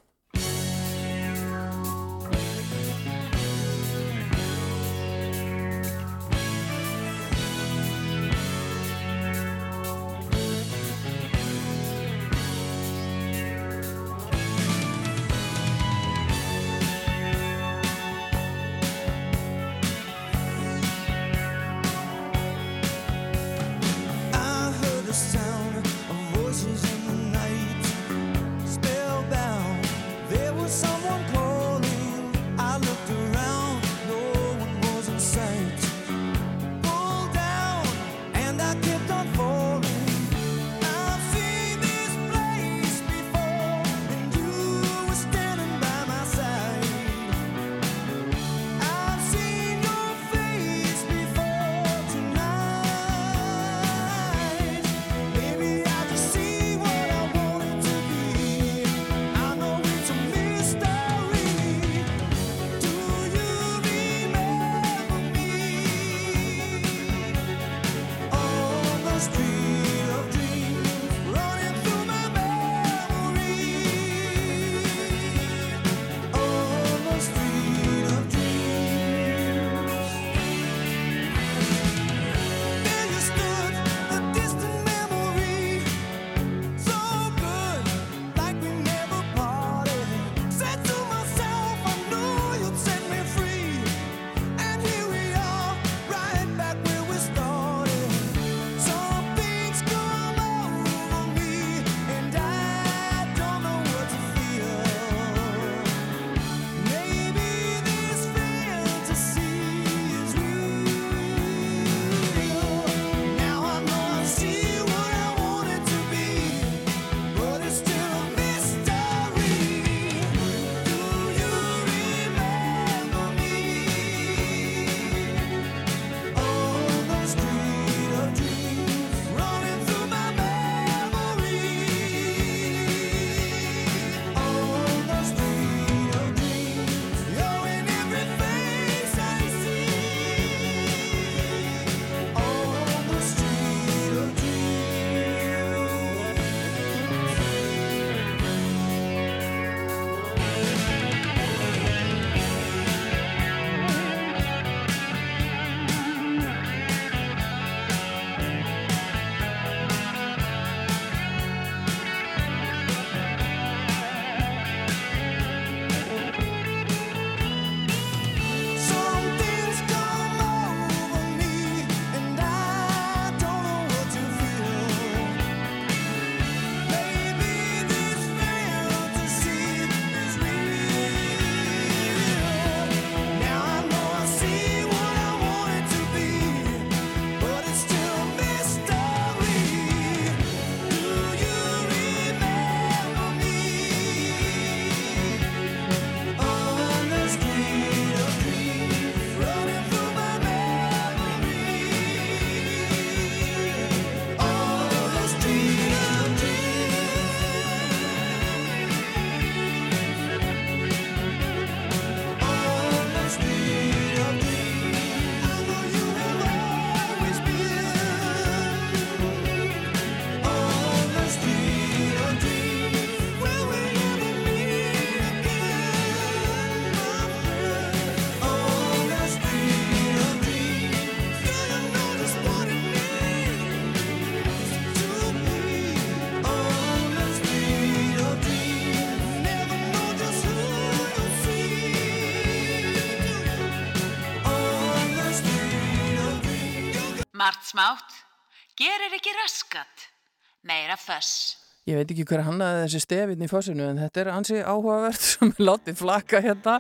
Föss. Ég veit ekki hver hannaði þessi stefinn í fósinu en þetta er ansi áhugavert [laughs] sem við látið flakka hérna,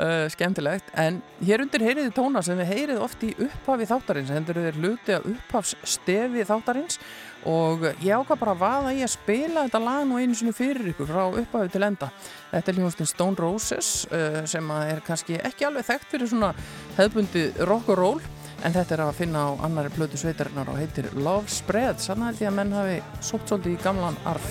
uh, skemmtilegt. En hér undir heyriði tóna sem við heyrið oft í upphafi þáttarins, hendur þeir luti að upphafsstefi þáttarins og ég ákvað bara að vaða í að spila þetta lag nú einu sinni fyrir ykkur frá upphafi til enda. Þetta er hljóðustinn Stone Roses uh, sem er kannski ekki alveg þekkt fyrir svona hefðbundi rock and roll en þetta er að finna á annari plötu sveitarinnar og heitir Love Spread sann held ég að menn hafi sópt svolítið í gamlan arf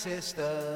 sister.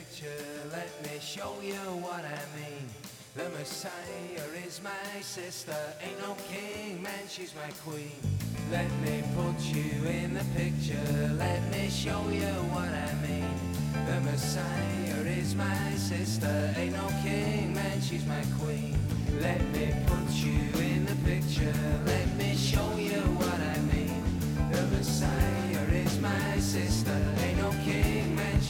Picture, let me show you what I mean. The Messiah is my sister, ain't no king, man, she's my queen. Let me put you in the picture, let me show you what I mean. The Messiah is my sister, ain't no king, man, she's my queen. Let me put you in the picture, let me show you what I mean. The Messiah is my sister, ain't no king, man,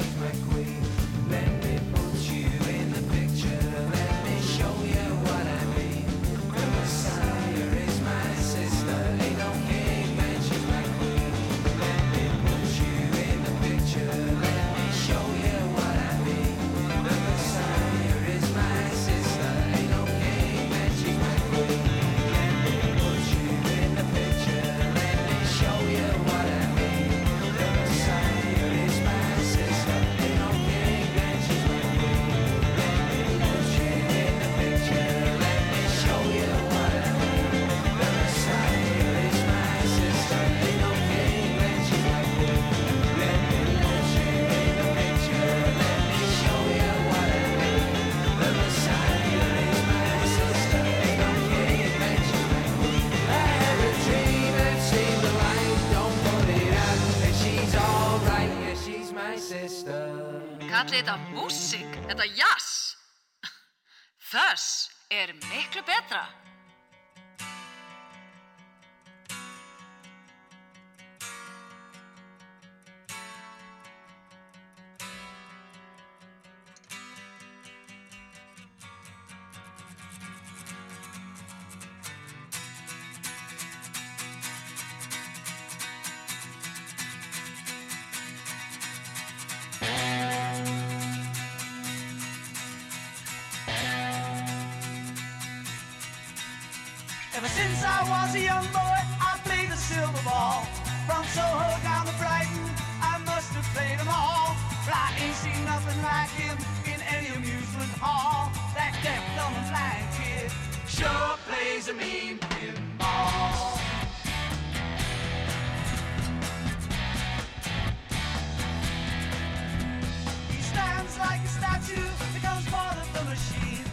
er miklu betra.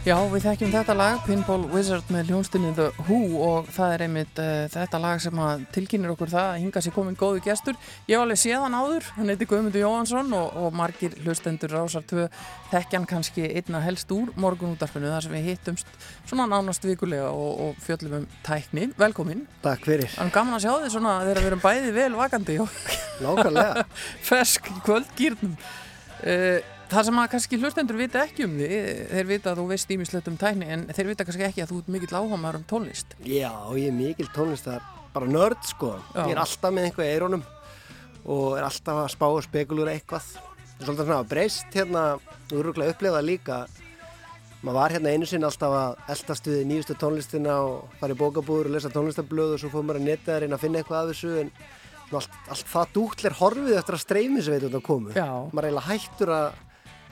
Já, við þekkjum þetta lag, Pinball Wizard með hljónstinni The Who og það er einmitt uh, þetta lag sem tilkynir okkur það að hinga sér komin góðu gestur. Ég hef alveg séð hann áður, hann heiti Guðmundur Jóhansson og, og margir hlustendur rásar tvö þekkjan kannski einna helst úr morgunútarfinu þar sem við hittumst svona nánast vikulega og, og fjöllum um tækni. Velkomin. Takk fyrir. Það er gaman að sjá þið svona þegar við erum bæði vel vakandi og Nákvæmlega. [laughs] fersk kvöldgýrnum. Uh, það sem að kannski hlustendur vita ekki um því, þeir vita að þú veist ímislegt um tækni en þeir vita kannski ekki að þú ert mikill áhamaður um tónlist. Já, ég er mikil tónlistar, bara nörd sko. Já. Ég er alltaf með einhvað í eirónum og er alltaf að spá og spekulura eitthvað. Það er svolítið svona að breyst hérna, eru rúglega upplifað líka. Maður var hérna einu sinni alltaf að eldast við nýjustu tónlistina og fara í bókabúður og lesa tónlistablöð og svo fór maður að netta að reyna að finna eitthvað af þessu en allt, allt það dútlir horfið eftir að streymi sem veitum þetta komu. Maður er eiginlega hættur að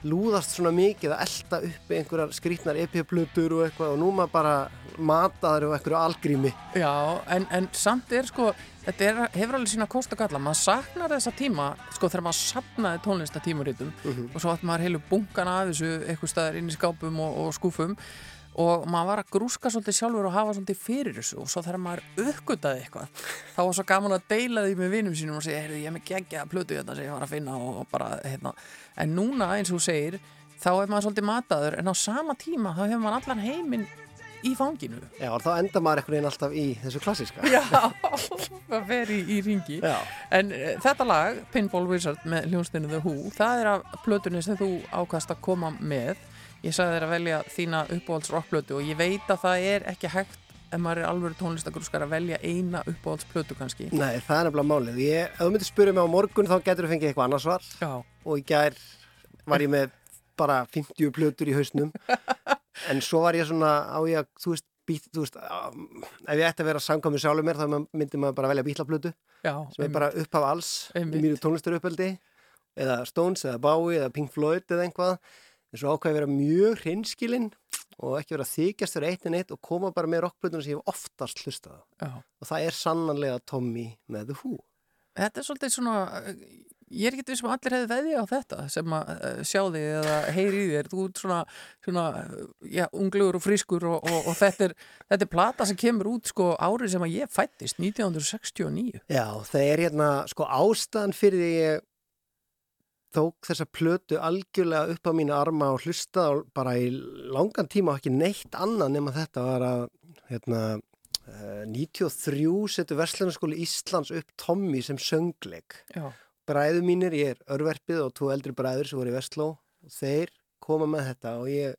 lúðast svona mikið að elda uppi einhverjar skrítnar EP-plutur og eitthvað og nú maður bara mataður og einhverju algrími. Já, en, en samt er sko, þetta er, hefur alveg sína kost og galla, maður saknar þessa tíma, sko þegar maður sapnaði tónlistatímuritum og svo átt maður heilu bunkan af þessu eitthvað staðar inn í skápum og, og skúfum og maður var að grúska svolítið sjálfur og hafa svolítið fyrir þessu. Og svo þegar maður uppgötaði eitthvað þá var svo gaman að deila því með vinum sínum og segja, heyrðu, ég er með geggja plötu þetta sem ég var að finna og, bara, hérna. En núna eins og þú segir, þá er maður svolítið mataður. En á sama tíma þá hefur maður allan heiminn í fanginu. Já, og þá enda maður einhvern veginn alltaf í þessu klassíska. Já, [laughs] það fer í, í ringi Já. En uh, þetta lag, Pinball Wizard með hljónstinu The Who, það er af plötunni sem þú ákast að koma með Ég sagði þér að velja þína uppáhalds rockplötu og ég veit að það er ekki hægt ef maður er alveg tónlistagrúskar að velja eina uppáhaldsplötu kannski. Nei, það er nefnilega málið. Ég, ef þú myndir spyrja mig á morgun þá getur þú fengið eitthvað annars svar. Já, og í gær var ég með bara 50 plötur í hausnum. [laughs] En svo var ég svona á ég að, þú veist, být, þú veist um, ef ég ætti að vera samkvæmur sjálfur mér þá myndi maður bara velja bítlaplötu já sem er bara upphaf alls Einmitt. í mínu tónlistaruppeldi. Eða Stones eða Bowie eða Pink Floyd eða einhvað en svo ákvæði að vera mjög hreinskilinn og ekki vera þykjast fyrir eitt en eitt og koma bara með rockplötunum sem ég hef oftast hlustað á. Já. og það er sannanlega Tommy með The Who Þetta er svolítið svona, uh, ég er ekki um að allir hefði veðið á þetta sem að uh, sjá þig eða heyri í þér, þú ert svona, svona uh, já, unglugur og frískur og, og, og þetta, er, þetta er plata sem kemur út sko árið sem að ég fættist, 1969. Já, það er hérna sko ástæðan fyrir því ég tók þessa plötu algjörlega upp á mína arma og hlustaði bara í langan tíma og ekki neitt annað nema þetta var að hérna, eh, 93 setur Verslunarskóli Íslands upp Tommy sem söngleik. Bræðu mínir, ég er örverfið og tvo eldri bræður sem voru í Vestló og þeir koma með þetta og ég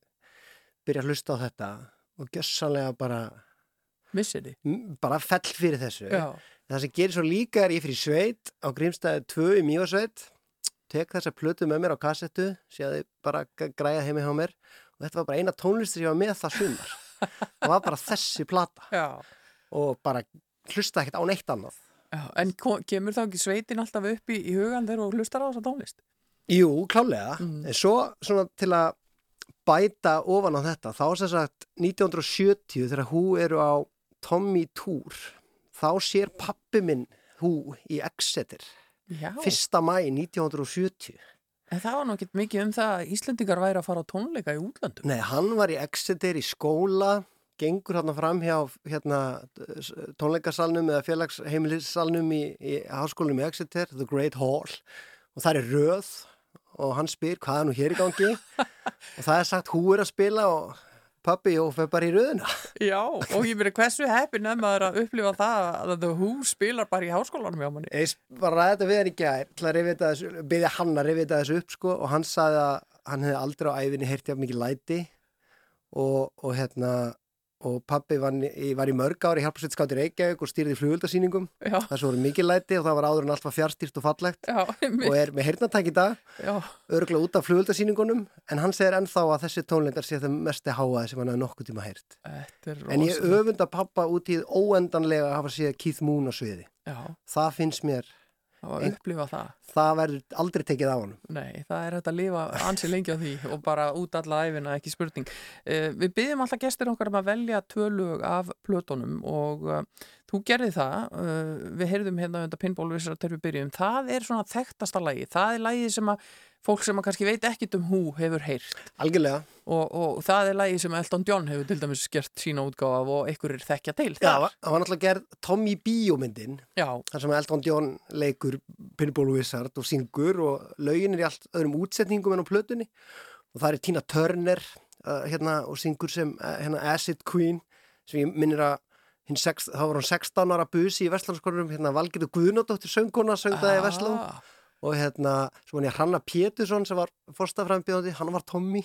byrja að hlusta á þetta og gjössanlega bara, missir þið. bara fell fyrir þessu. Já, Það sem gerir svo líka er ég fyrir sveit á Grímstæði 2 í Mjósveit tek þessa plötu með mér á kassettu séði bara g- græja heimi hjá mér og þetta var bara eina tónlistur ég var með það sumar það var bara þessi plata já, og bara hlusta ekkert á neitt annað já. En kemur þá ekki sveitin alltaf upp í, í hugan þegar þú hlustar á þessa tónlist? Jú, klálega, Mm. en svo svona til að bæta ofan á þetta þá sem sagt 1970 þegar hú eru á Tommy Tour þá sér pappi minn hú í Exeter Já, 1. mæ 1970 en það var ekkert mikið um það að Íslendingar væri að fara á tónleika í útlöndum. Nei, hann var í Exeter í skóla, gengur hann fram hjá hérna, tónleikasalnum eða félagsheimilissalnum í, í háskólanum í Exeter, The Great Hall og það er röð og hann spyr hvað er nú hér í gangi [laughs] og það er sagt hú er að spila og pappi og fyrir bara í röðuna. [laughs] Já, og ég verið hversu heppin að maður að upplifa það að The Who spilar bara í háskólanum hjá manni. Ég var að þetta við hann til að byrja hann að rifita þessu upp sko og hann sagði að hann hefði aldrei á æfinni heyrt jafn mikið læti og, og hérna og pappi var, í- var í mörg ári hjálparsveit í Reykjavík og stýrði flugöldasýningum svo voru mikið læti og það var áður en allt var fjárstýrt og fallegt. Já, og er með heyrnatæk í dag örgulega út af flugöldasýningunum en hann segir ennþá að þessi tónleikar sé það mesti háaði sem hann hefði nokkuð tíma heyrt. En ég rosa. öfunda pappa út í óendanlega að hafa séð Keith Moon á sviði. Já, það finnst mér, að upplifa það. það verður aldrei tekið á hann Nei, það er hægt að lifa ansi lengi á því og bara út alla æfina, ekki spurning. Uh, við byggjum alltaf gestir okkar um að velja tvö lög af plötunum og uh, þú gerði það, uh, við heyrðum hérna undir Pinballvisar þegar við byrjum, það er svona þekktasta lagi, það er lagi sem að fólk sem að kannski veit ekkit um hú hefur heyrt. Algjörlega. Og, og það er lagi sem Elton John hefur til dæmis gert sína útgáfa af og einhverjir þekkja til Já, það var náttúrulega gerð Tommy Bíómyndin þar sem Elton John leikur Pinball Wizard og syngur og lögin er í allt öðrum útsetningum en á plötunni. Og það er Tina Turner uh, hérna, og syngur sem uh, hérna, Acid Queen sem ég minnir að þá var hún 16 ára busi í Vestlandskorunum, hérna Valgetur Guðnadóttir sönguna söngdaði í Vestland Ah, og hérna, svo hann ég Hranna Pétursson sem var fórstafræðanbjóðandi, hann var Tommy.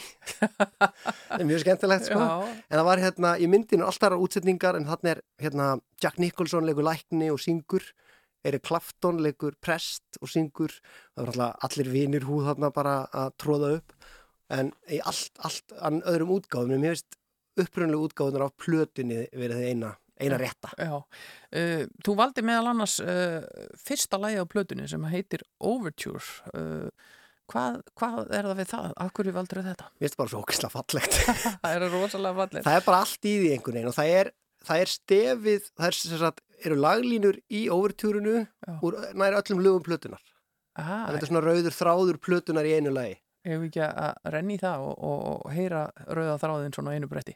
[laughs] Það er mjög skemmtilegt sko. Já, En það var hérna, í myndinu alltaf aðrar útsetningar en þannig er hérna Jack Nicholson leikur lækni og syngur Erik Clapton leikur prest og syngur. Það var alltaf allir vinir húð þarna bara að tróða upp. En í allt, allt öðrum útgáðum mér finnst upprunlega útgáðunar af plötunni verið þið eina, eina rétta Já, uh, þú valdi meðal annars uh, fyrsta lagi á plötunni sem heitir Overture. Uh, hvað, hvað er það við það? Af hverju valdur þetta? mér finnst bara svo ókislega fallegt [laughs] Það er rosalega fallið. það er bara allt í því einhvern veginn og það er, það er stefið það er sem sagt, eru laglínur í overtúrunu Já. úr nær öllum lögum plötunar Ah, þetta er svona rauður þráður plötunar í einu lagi ef við ekki að renni í það og, og, og heyra rauða þráðin svona einu bretti.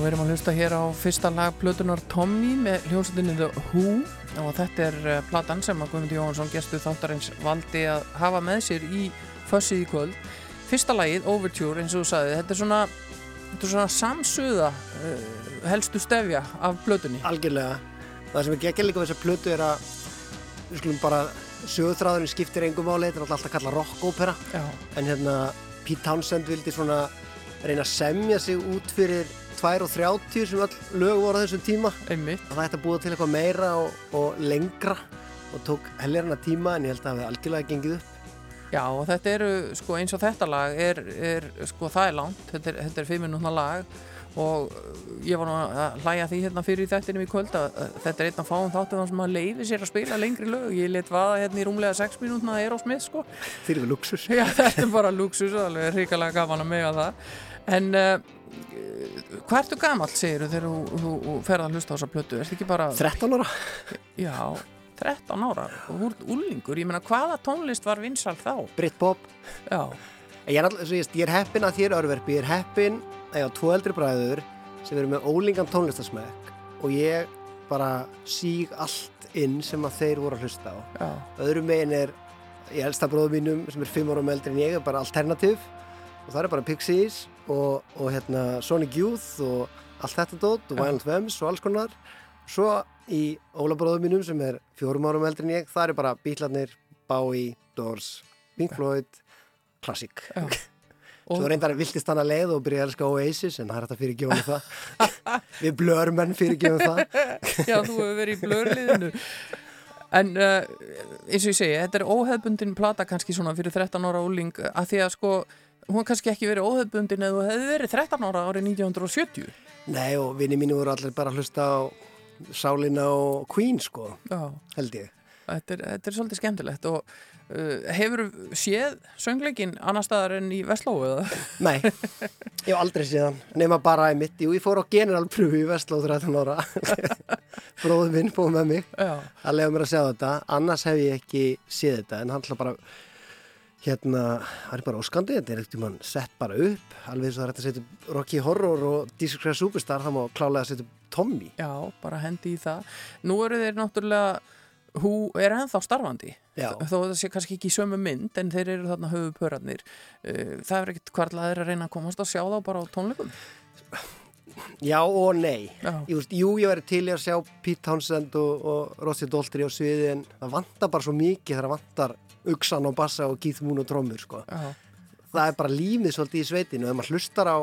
Við erum að hlusta hér á fyrsta lag Plötunar Tommy með hljómsveitinni The Who og þetta er uh, platan sem að Guðmundur Jóhansson gestu þáttarins valdi að hafa með sér í fössið í kvöld. Fyrsta lagið, Overture, eins og þú sagði, þetta er svona, þetta er svona samsuða uh, helstu stefja af plötunni. algjörlega það sem er geggja líka við þessa plötu er að við skulum bara sögutráðurinn skiptir engum máli, þetta er alltaf kallað rock-ópera Já, en hérna Pete Townsend vildi svona reyna að semja sig út fyrir 2 og 30 sem öll lög voru á þessum tíma einmitt. að það ætti að búa til eitthvað meira og, og lengra og tók helgarna tíma en ég held að það hefði algjörlega gengið upp Já, og þetta eru, sko, eins og þetta lag er, er sko, það er langt, þetta er, þetta er fimm minútna lag og uh, ég var nú að hlæja því hérna fyrir þættinum í kvöld að að þetta er einn af fáum þáttum þar sem að leiði sér að spila lengri lög. Ég let vaða hérna í rúmlega sex mínútna Aerosmith, sko. þeir eru luxus Já, [laughs] þetta er bara luxus og alveg hrikalega gaman að mega það. En uh, hvað ertu gamall, segir þú, þegar þú, þú, þú ferð að hlusta á þessa plötu? Ertu ekki bara... 13 ára Já, 13 ára og þú ert úlingur. Ég meina, hvaða tónlist var vinsal þá? Britpop Já, Ég er, er heppin að þér örverfi, ég er heppin að ég á tvo eldri bræður sem eru með ólingan tónlistasmekk og ég bara síg allt inn sem að þeir voru að hlusta á. já, Öðrum megin er, ég elsta bróðum mínum sem er fimm árum eldri en ég, er bara alternativ og það er bara Pixies og, og hérna Sonic Youth og allt þetta dót og. Violent Femmes og alls konar. Svo í Óla bróðum mínum sem er fjórum árum eldri en ég, það er bara Beatlarnir, Bowie, Doors, Pink Floyd, klassík. [laughs] Svo reyndar viltist hann að leið og byrja að elska Oasis en það er þetta fyrir gjónu það. [laughs] Við blörmenn fyrir gjónu það. [laughs] já, þú hefur verið í blörliðinu. En uh, eins og ég segi, þetta er óhefbundin plata kannski svona fyrir 13 ára úling að því að sko, hún kannski ekki verið óhefbundin eða þú hefði verið 13 ára árið 1970. Nei og vinni mínu voru allir bara að hlusta á Sálina og Queen sko, Já, held ég. þetta er, þetta er svolítið skemmtilegt og uh, hefur séð söngleikin annar staðar en í Vestlóu eða? Nei, ég hef aldrei séð hann, nema bara í mitt. Jú, ég fór á generalpröfu í Vestló 13 ára. [laughs] Bróðum minn búið með mig Já, að lega mér að sjá þetta. Annars hef ég ekki séð þetta en hann ætla bara, hérna, hann er bara óskandi. Þetta er ekkert um hann sett bara upp. Alveg og hægt að setja upp Rocky Horror og Christ Superstar, það má klálega setja Tommy. já, bara hendi í það. Nú eru þeir náttúrulega, hú er ennþá starfandi. Já. þó það sé kannski ekki í sömu mynd en þeir eru þarna höfupörarnir það er ekkert hvarlaðir að reyna að komast að sjá þá bara á tónleikum Já og nei. Já. Ég veist, jú, ég væri til í að sjá Pete Townsend og, og Rossi Doltri á sviði en það vantar bara svo mikið þegar það vantar Uxan og Bassa og Keith Moon og Trommur, sko. já, Það er bara lífið svolítið í sveitinu. Og ef maður hlustar á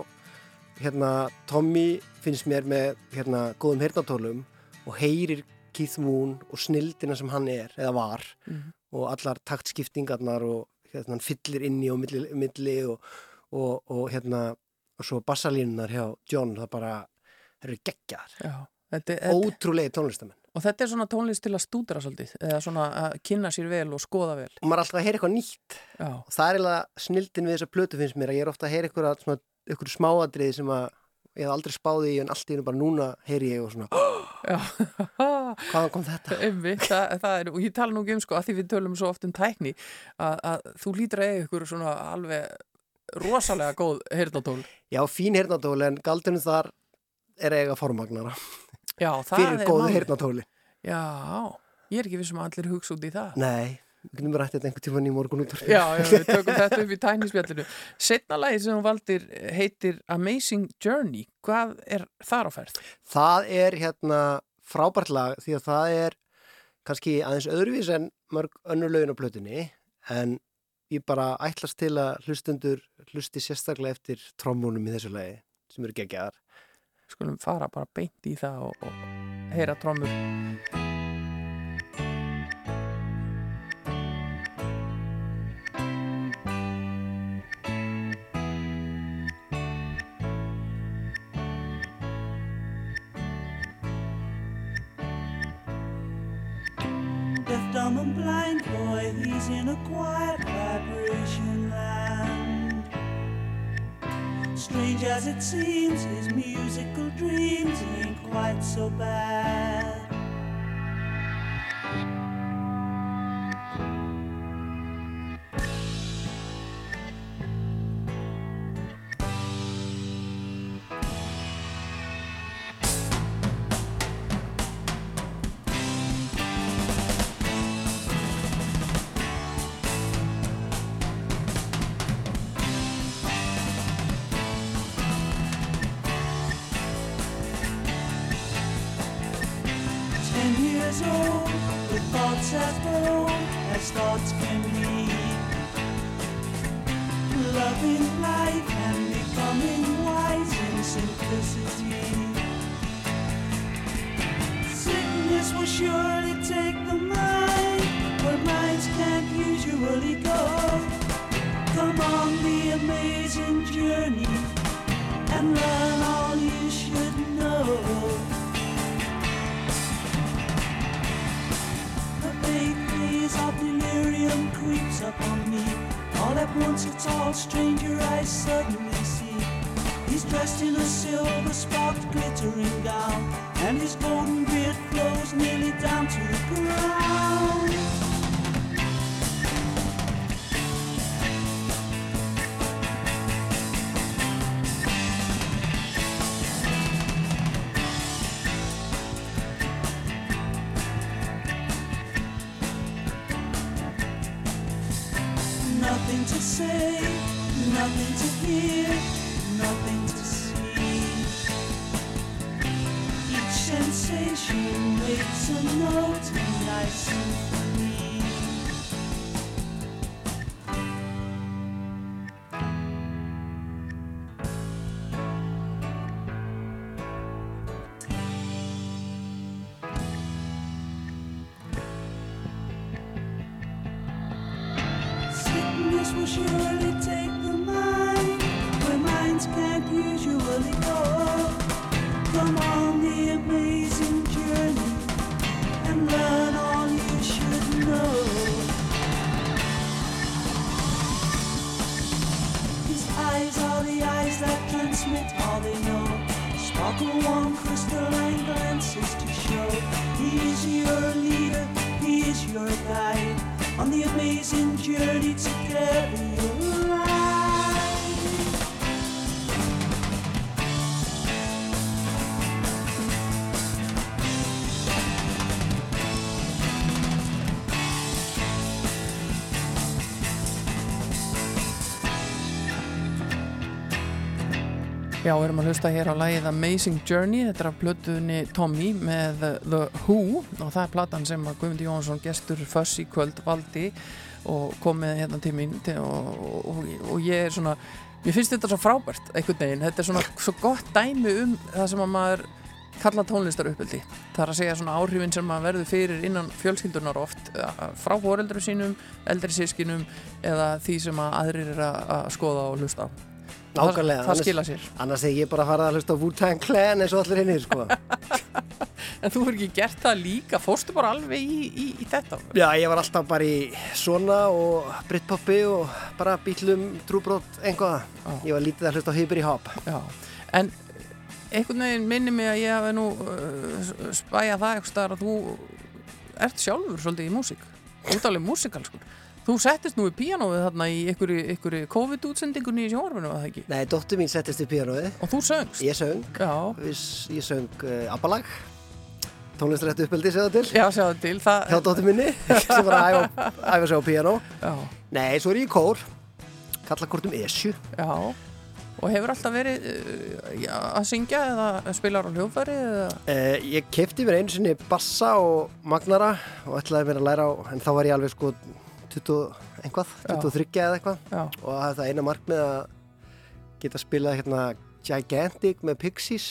hérna, Tommy finnst mér með hérna, góðum heyrnatólum og heyrir Keith Moon og snildina sem hann er, eða var og allar taktskiptingarnar og hérna, hann fyllir inni og milli, milli og, og, og hérna og svo bassalínunar hjá John það bara, það eru geggjar ótrúlega tónlistamenn og þetta er svona tónlist til að stúdra svolítið eða svona að kynna sér vel og skoða vel. Og maður er alltaf að heyra eitthvað nýtt. Já, og það er eiginlega snildin við þessa plötu finnst mér að ég er ofta að heyra eitthvað, svona, eitthvað smáadrið sem að ég hef aldrei spáði í en allt í hennu bara núna heyri ég og svona [laughs] hvaðan kom þetta? [laughs] Einmitt, það, það er, og ég tala nú ekki um sko að því við tölum svo oft um tækni að, að þú lítur eiga ykkur svona alveg rosalega góð heyrnatól Já, fín heyrnatóli en galdunum þar er eiga formagnara Já, fyrir góðu málið. heyrnatóli Já, ég er ekki vissum að allir hugsa út í það. Nei, við kunum rætt þetta einhvern tíman í morgun út Já, já, við [laughs] tökum þetta upp í tænispjallinu Setna lagi sem hún valdir heitir Amazing Journey. Hvað er þar á ferð? Það er hérna frábært lag því að það er kannski aðeins öðruvís en mörg önnur lögin á plötunni en ég bara ætlast til að hlustundur hlusti sérstaklega eftir trommúnum í þessu lagi sem eru geggjaðar Skulum fara bara beint í það og, og heyra Deaf, dumb, and blind boy, he's in a quiet vibration land. Strange as it seems, his musical dreams ain't quite so bad. Dressed in a silver sparked glittering gown, and his Já, við erum að hlusta hér á lagið Amazing Journey, þetta er af blötuðni Tommy með The Who og það er platan sem að Guðmundi Jónsson gestur Fuss í kvöld valdi og kom með hérna til mín og, og, og ég er svona mér finnst þetta svo frábært einhvern veginn. Þetta er svona svo gott dæmi um það sem að maður kalla tónlistar uppöldi það er að segja svona áhrifin sem maður verður fyrir innan fjölskyldunar oft eh, frá foreldru sínum, eldri sískinum eða því sem að aðrir er að, að skoða og hlusta á Nákvæmlega, það, það skila sér Annars þegar ég bara farið að hlusta á Wu-Tang Clan eins og allir hinnir, sko. [laughs] En þú hefur ekki gert það líka, fórstu bara alveg í, í, í þetta? Já, ég var alltaf bara í svona og Britpopi og bara bílum, trúbrót, einhvað. Ég var lítið að hlusta á Hybri Hop. Já, en einhvern veginn minni mig að ég hafi nú uh, spæja það eitthvað að þú ert sjálfur svolítið í músík. Þú ert alveg músikalskur. Þú settist nú í píanóið þarna í einhverju COVID-útsendingunni í sjónvarfinu, var það ekki? Nei, dóttur mín settist í píanóið. Og þú söngst? Ég söng. Já. Við- Ég söng uh, Abbalag. Tónlistarætt uppeldi, segða til. Já, segðu til. Það... Hjá dóttur minni, [laughs] sem var að æfa, æfa sig á píanó. Já. Nei, svo er ég í kór. Kalla kortum Esju. Já. Og hefur alltaf verið uh, já, að syngja eða spilar á hljófæri eða... Uh, ég kefti mér einu sinni bassa og magnara og ætlaði mér að læra á, en þá var ég alveg sko 20 einhvað, Já. 23 eða eitthvað og það er eina markmið að geta spilað hérna Gigantic með Pixies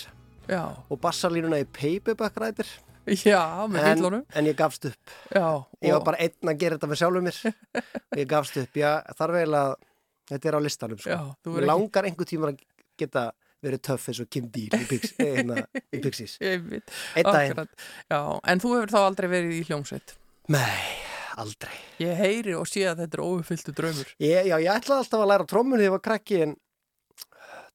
Já. og bassarlínuna í Paperback Rider Já, með en, villunum. en ég gafst upp Já. ég var bara einn að gera þetta með sjálfur mér og ég gafst upp, já þarf eiginlega þetta er á listanum sko. Já, verður ekki- langar einhver tíma að geta verið töff eins og Kim Deal í, Pix, eh, hérna, í Pixies. [laughs] Einn daginn. En þú hefur þá aldrei verið í hljómsveit? Nei, aldrei. Ég heyri og sé að þetta er óuppfylltu draumur. Ég, já, ég ætlaði alltaf að læra trómun þegar ég var krakki en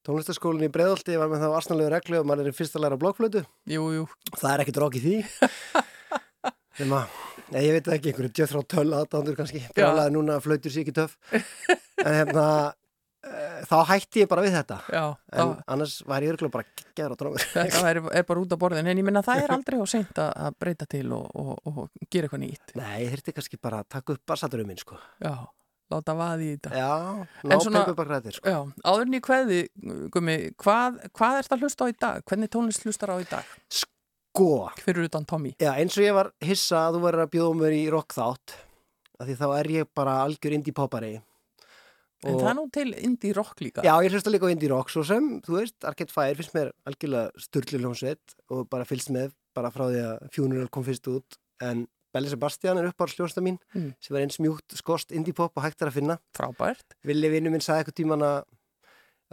tónlistaskólinn í Breiðolti var með þá arsnalegu reglu og maður er fyrst að læra blokkflötu. Jú, jú. Það er ekkit rók í því. [laughs] Að, nei, ég veit það ekki, einhverju djöð frá töl aðdándur kannski. Brálaði núna flautur sér ekki töff. En hérna, þá hætti ég bara við þetta. Já, En þá- annars var ég örgulega bara geggjæður á trómur. Þetta er, er bara út á borðin, en ég minna það er [laughs] aldrei á seint að breyta til og, og, og gera eitthvað nýtt. Nei, ég þurfti kannski bara að taka upp bassaturum minn, sko. Já, láta vaði í þetta. Já, ná svona- paperback-ræðir, sko. Já, áðurinn í kveði, Gumi, hvað, hvað er það hlusta á í dag? Hvernig tónlist hlustar á í dag? Sko, fyrir utan Tommy já, eins og ég var hissa að þú verður að bjóða mér í rock þátt af því þá er ég bara algjör indie poppari en það er nú til indie rock líka. Já, ég hlusta líka á indie rock svo sem, þú veist, Arcade Fire finnst mér algjörlega sturgliljónsveit og bara fylgst með bara frá því að Funeral kom fyrst út. En Belli Sebastian er uppáhaldsljónsta mín Mm. sem var eins mjúkt skost indie pop og hægt er að finna. Frábært. Villi vinnu minn sagði eitthvað tíman að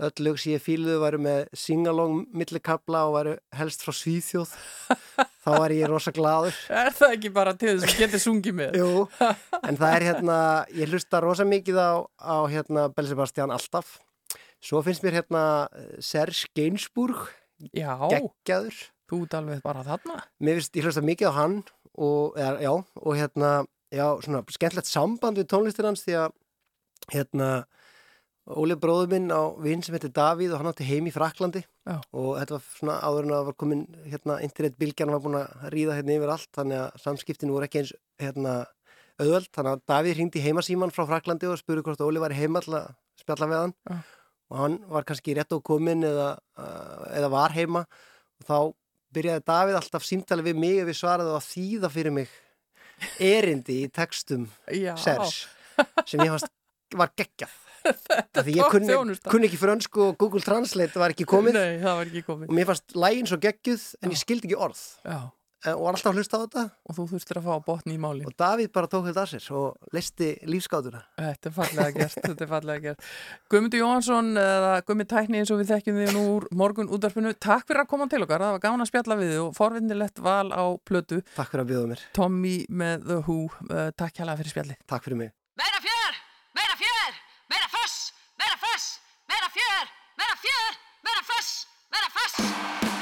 öll lög sem ég fíluðu væru með singalong millikabla og væru helst frá Svíþjóð. Þá var ég rosa gladur [laughs] er það ekki bara til þess að geta sungið með? [laughs] Jú, en það er hérna ég hlusta rosa mikið á, á hérna Belli Sebastian alltaf. Svo finnst mér hérna eh, Serge Gainsbourg já, geggjaður. Þú ert alveg bara þarna. Mér finnst, ég hlusta mikið á hann og, eða, já, og hérna já, svona skemmtlegt samband við tónlistir hans því að hérna Óli bróður minn á vinn sem heitir Davíð og hann átti heim í Fraklandi Já. og þetta var svona áður en að var komin hérna, internetbylgjan var búin að ríða hérna yfir allt þannig að samskiptin voru ekki eins hérna, auðvöld þannig að Davíð hringdi heimasíman frá Fraklandi og spurði hvort Óli var heima að spjalla við hann. Já. og hann var kannski rétt á komin eða, uh, eða var heima. Og þá byrjaði Davíð alltaf símtali við mig ef við svaraði að þýða fyrir mig erindi í textum Serge sem ég var geggjað ég topp kunni, þjónusta. kunni ekki frönsku og Google Translate var ekki komið. Nei, það var ekki komið. Og mér fannst lægin svo geggjuð en ég skildi ekki orð. Já, eh, og var alltaf að hlusta á þetta. Og þú þurftir að fá botni í máli og Davíð bara tók þetta að sér og leisti lífskátuna Þetta er fallega gert, þetta er fallega gert. Guðmundur Jóhansson, eða Guðmund Tækni eins og við þekkjum þig nú úr morgun útdarpinu, takk fyrir að koma til okkar, það var gána að spjalla við þig og forvinnilegt val á plötu, Takk fyrir að bjóða mér, Tommy með The Who, uh, takk hérlega Manifest!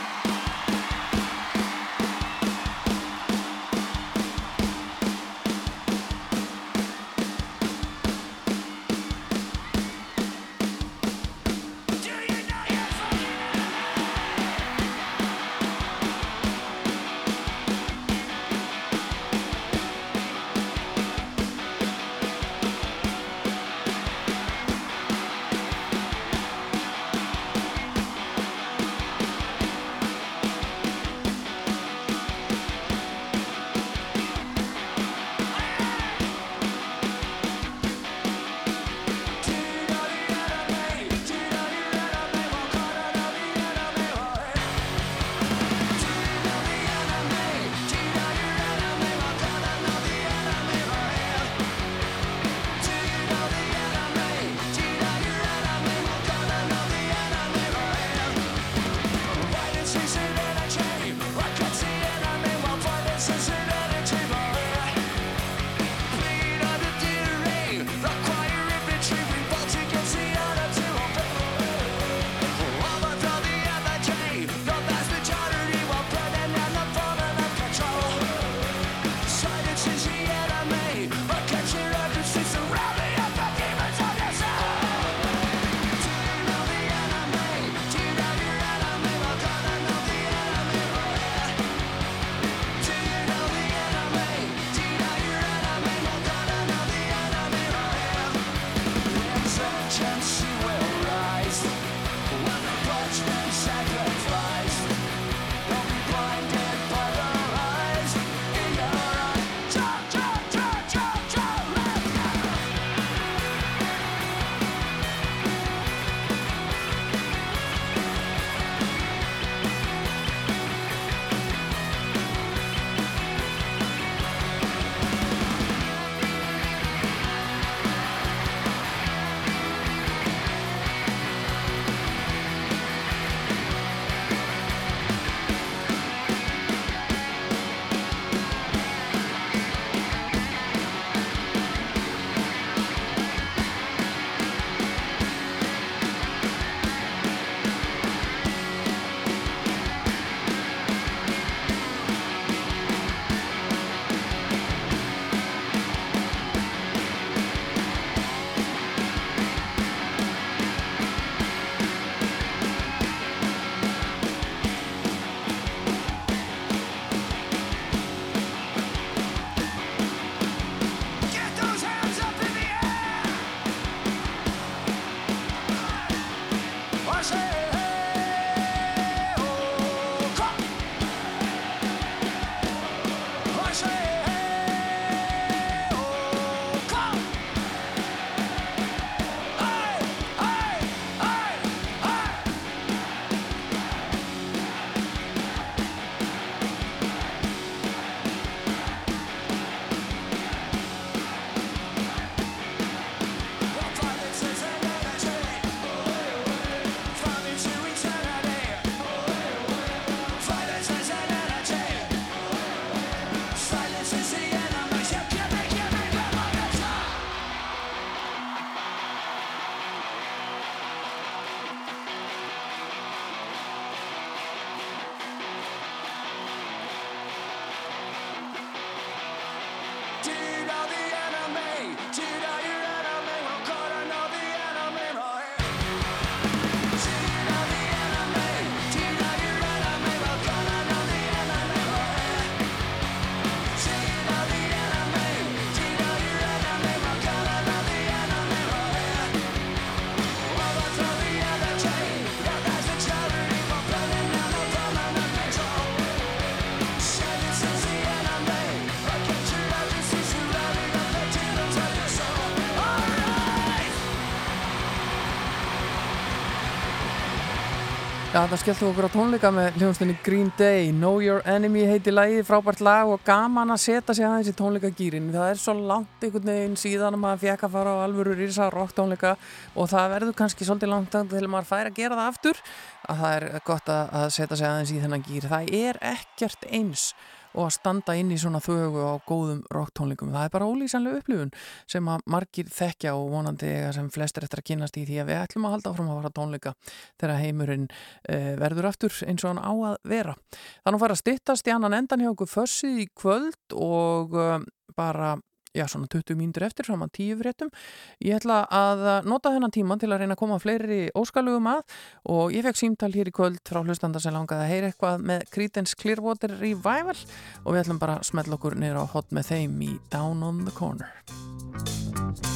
Já, það skelltu okkur á tónleika með hljóðumstunni Green Day, Know Your Enemy heiti lagið, frábært lag og gaman að setja sig aðeins í tónleikagýrin. Það er svo langt einhvern veginn síðan að maður fekk að fara á alvöru rýrsa rock tónleika og það verður kannski svolítið langt til maður fær að gera það aftur að það er gott að setja sig aðeins í þennan gýr. Það er ekkert eins og að standa inn í svona þögu á góðum rocktónleikum. Það er bara ólýsanlega upplifun sem að margir þekkja og vonandi sem flestir eftir að kynast í því að við ætlum að halda áfram að vara tónleika þegar heimurinn uh, verður aftur eins og hann á að vera. Þannig að fara að stittast í annan endan hjá okkur fössið í kvöld og uh, bara já, svona 20 mínútur eftir, saman 10 fréttum. Ég ætla að nota þennan tíman til að reyna að koma fleiri óskalugum að og ég fekk símtal hér í kvöld frá hlustanda sem langaði að heyra eitthvað með Creedence Clearwater Revival og við ætlum bara að smetla okkur nýra á hot með þeim í Down on the Corner.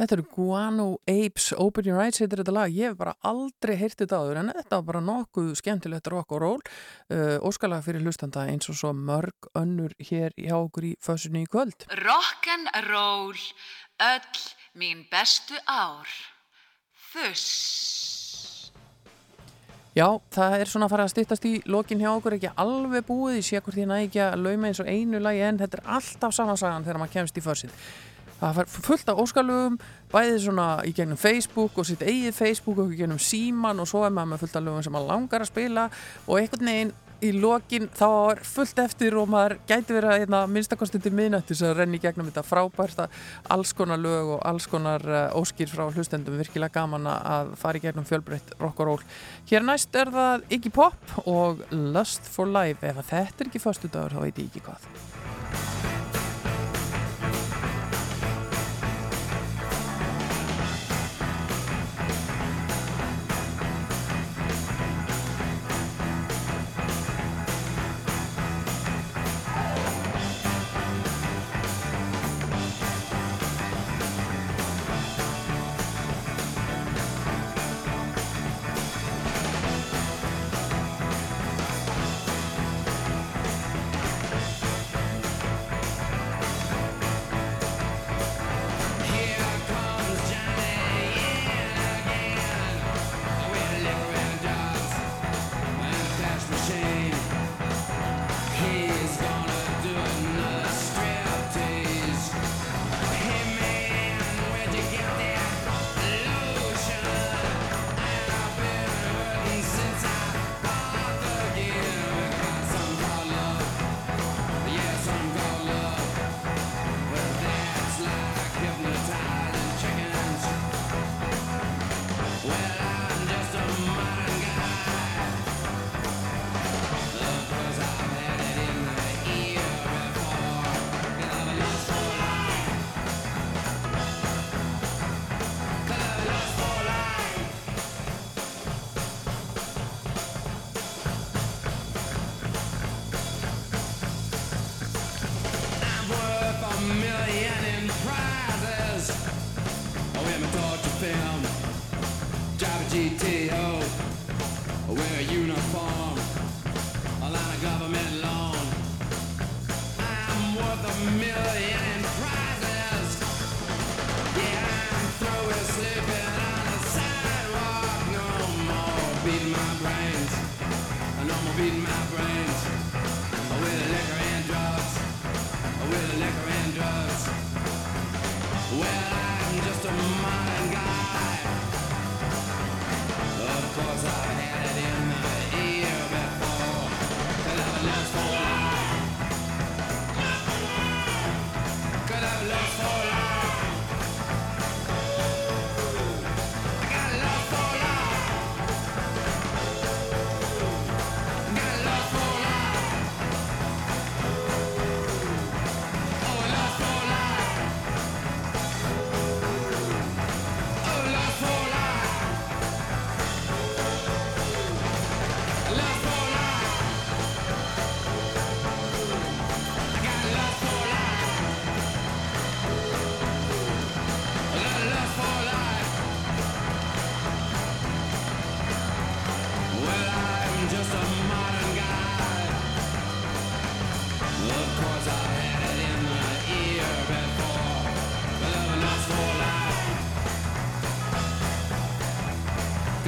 Þetta eru Guano Apes, Open Your Eyes heitir þetta lag, ég hef bara aldrei heyrt þetta áður en þetta var bara nokkuð skemmtilegt rock og roll, uh, óskalag fyrir hlustanda eins og svo mörg önnur hér hjá okkur í fössunni í kvöld. Rock'n'roll, öll mín bestu ár. Fuss. Já, það er svona að fara að styttast í lokin hjá okkur, ekki alveg búið, ég sé hvort ég næ ekki að lauma eins og einu lagi en þetta er alltaf samansagan þegar maður kemst í fössið. Það var fullt af óskalugum, bæðið svona í gegnum Facebook og sitt eigið Facebook og í gegnum síman og svo er maður með fullt af lögum sem maður langar að spila og einhvern veginn í lokin þá er fullt eftir og maður gæti verið hérna, minnstakostundi minnættis að renni í gegnum þetta frábært alls konar lög og alls konar uh, óskýr frá hlustendum virkilega gaman að fara í gegnum fjölbreytt rock og roll. Hér næst er það Iggy Pop og Lust for Life ef þetta er ekki förstu dagur þá veit ég ekki hvað.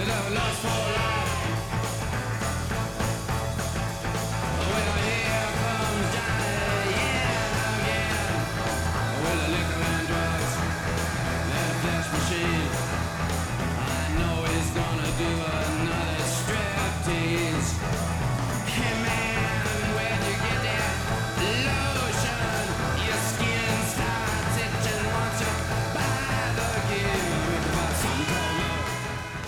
Cause I'm lost for life.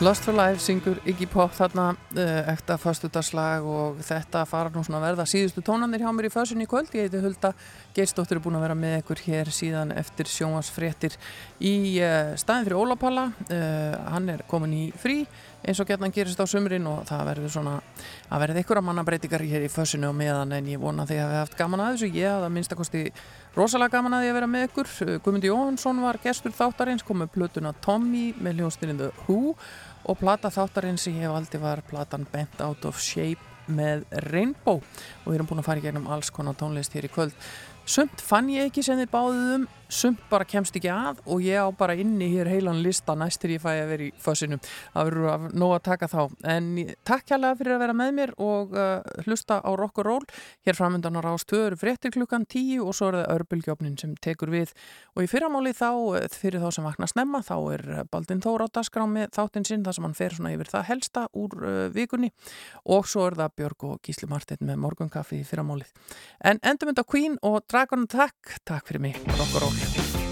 Lost for Life syngur Iggy Pop þarna uh, ekta föstudagslag og þetta fara nú svona að verða síðustu tónanir hjá mér í fössunni í kvöld. Ég heiti Hulda Geirsdóttir er búin að vera með ykkur hér síðan eftir sjónvarsfréttir í uh, staðin fyrir Ólapalla. Uh, hann er komin í frí eins og gætnan gerist á sumrin og það verður svona að verði ykkur að mannabreitingar hér í fössinu og meðan en ég vona því að við haft gaman að þessu. Ég hafði að minnstakosti rosalega gaman að því að vera með ykkur. Guðmundi Jóhansson var gestur þáttarins komið plötuna Tommy með hljóðstyrinn The Who og plata þáttarins sem ég hef aldrei var platan Bent Out of Shape með Rainbow. Og við erum búin að fara í gegnum alls konar tónlist hér í kvöld. Sumt fann ég ekki sem þið báðum, sumt bara kemst ekki að og ég á bara inni hér heilan lista næstir ég fæ að vera í verður að nóg að taka þá. En takk kjærlega fyrir að vera með mér og uh, hlusta á rock og roll. Hér framöndan á rástöður fréttir klukkan tíu og svo er það örbulgjófnin sem tekur við. Og í fyrramáli þá, uh, fyrir þá sem vakna snemma, þá er Baldin Þór á dasgrá með þáttinn sinn þar sem hann fer svona yfir það helsta úr uh, vikunni og svo er það Björg og Gísli Martin með morgunkaffi í fyrramálið. En endum þetta Queen og Dragon takk, takk fyrir mig Rock og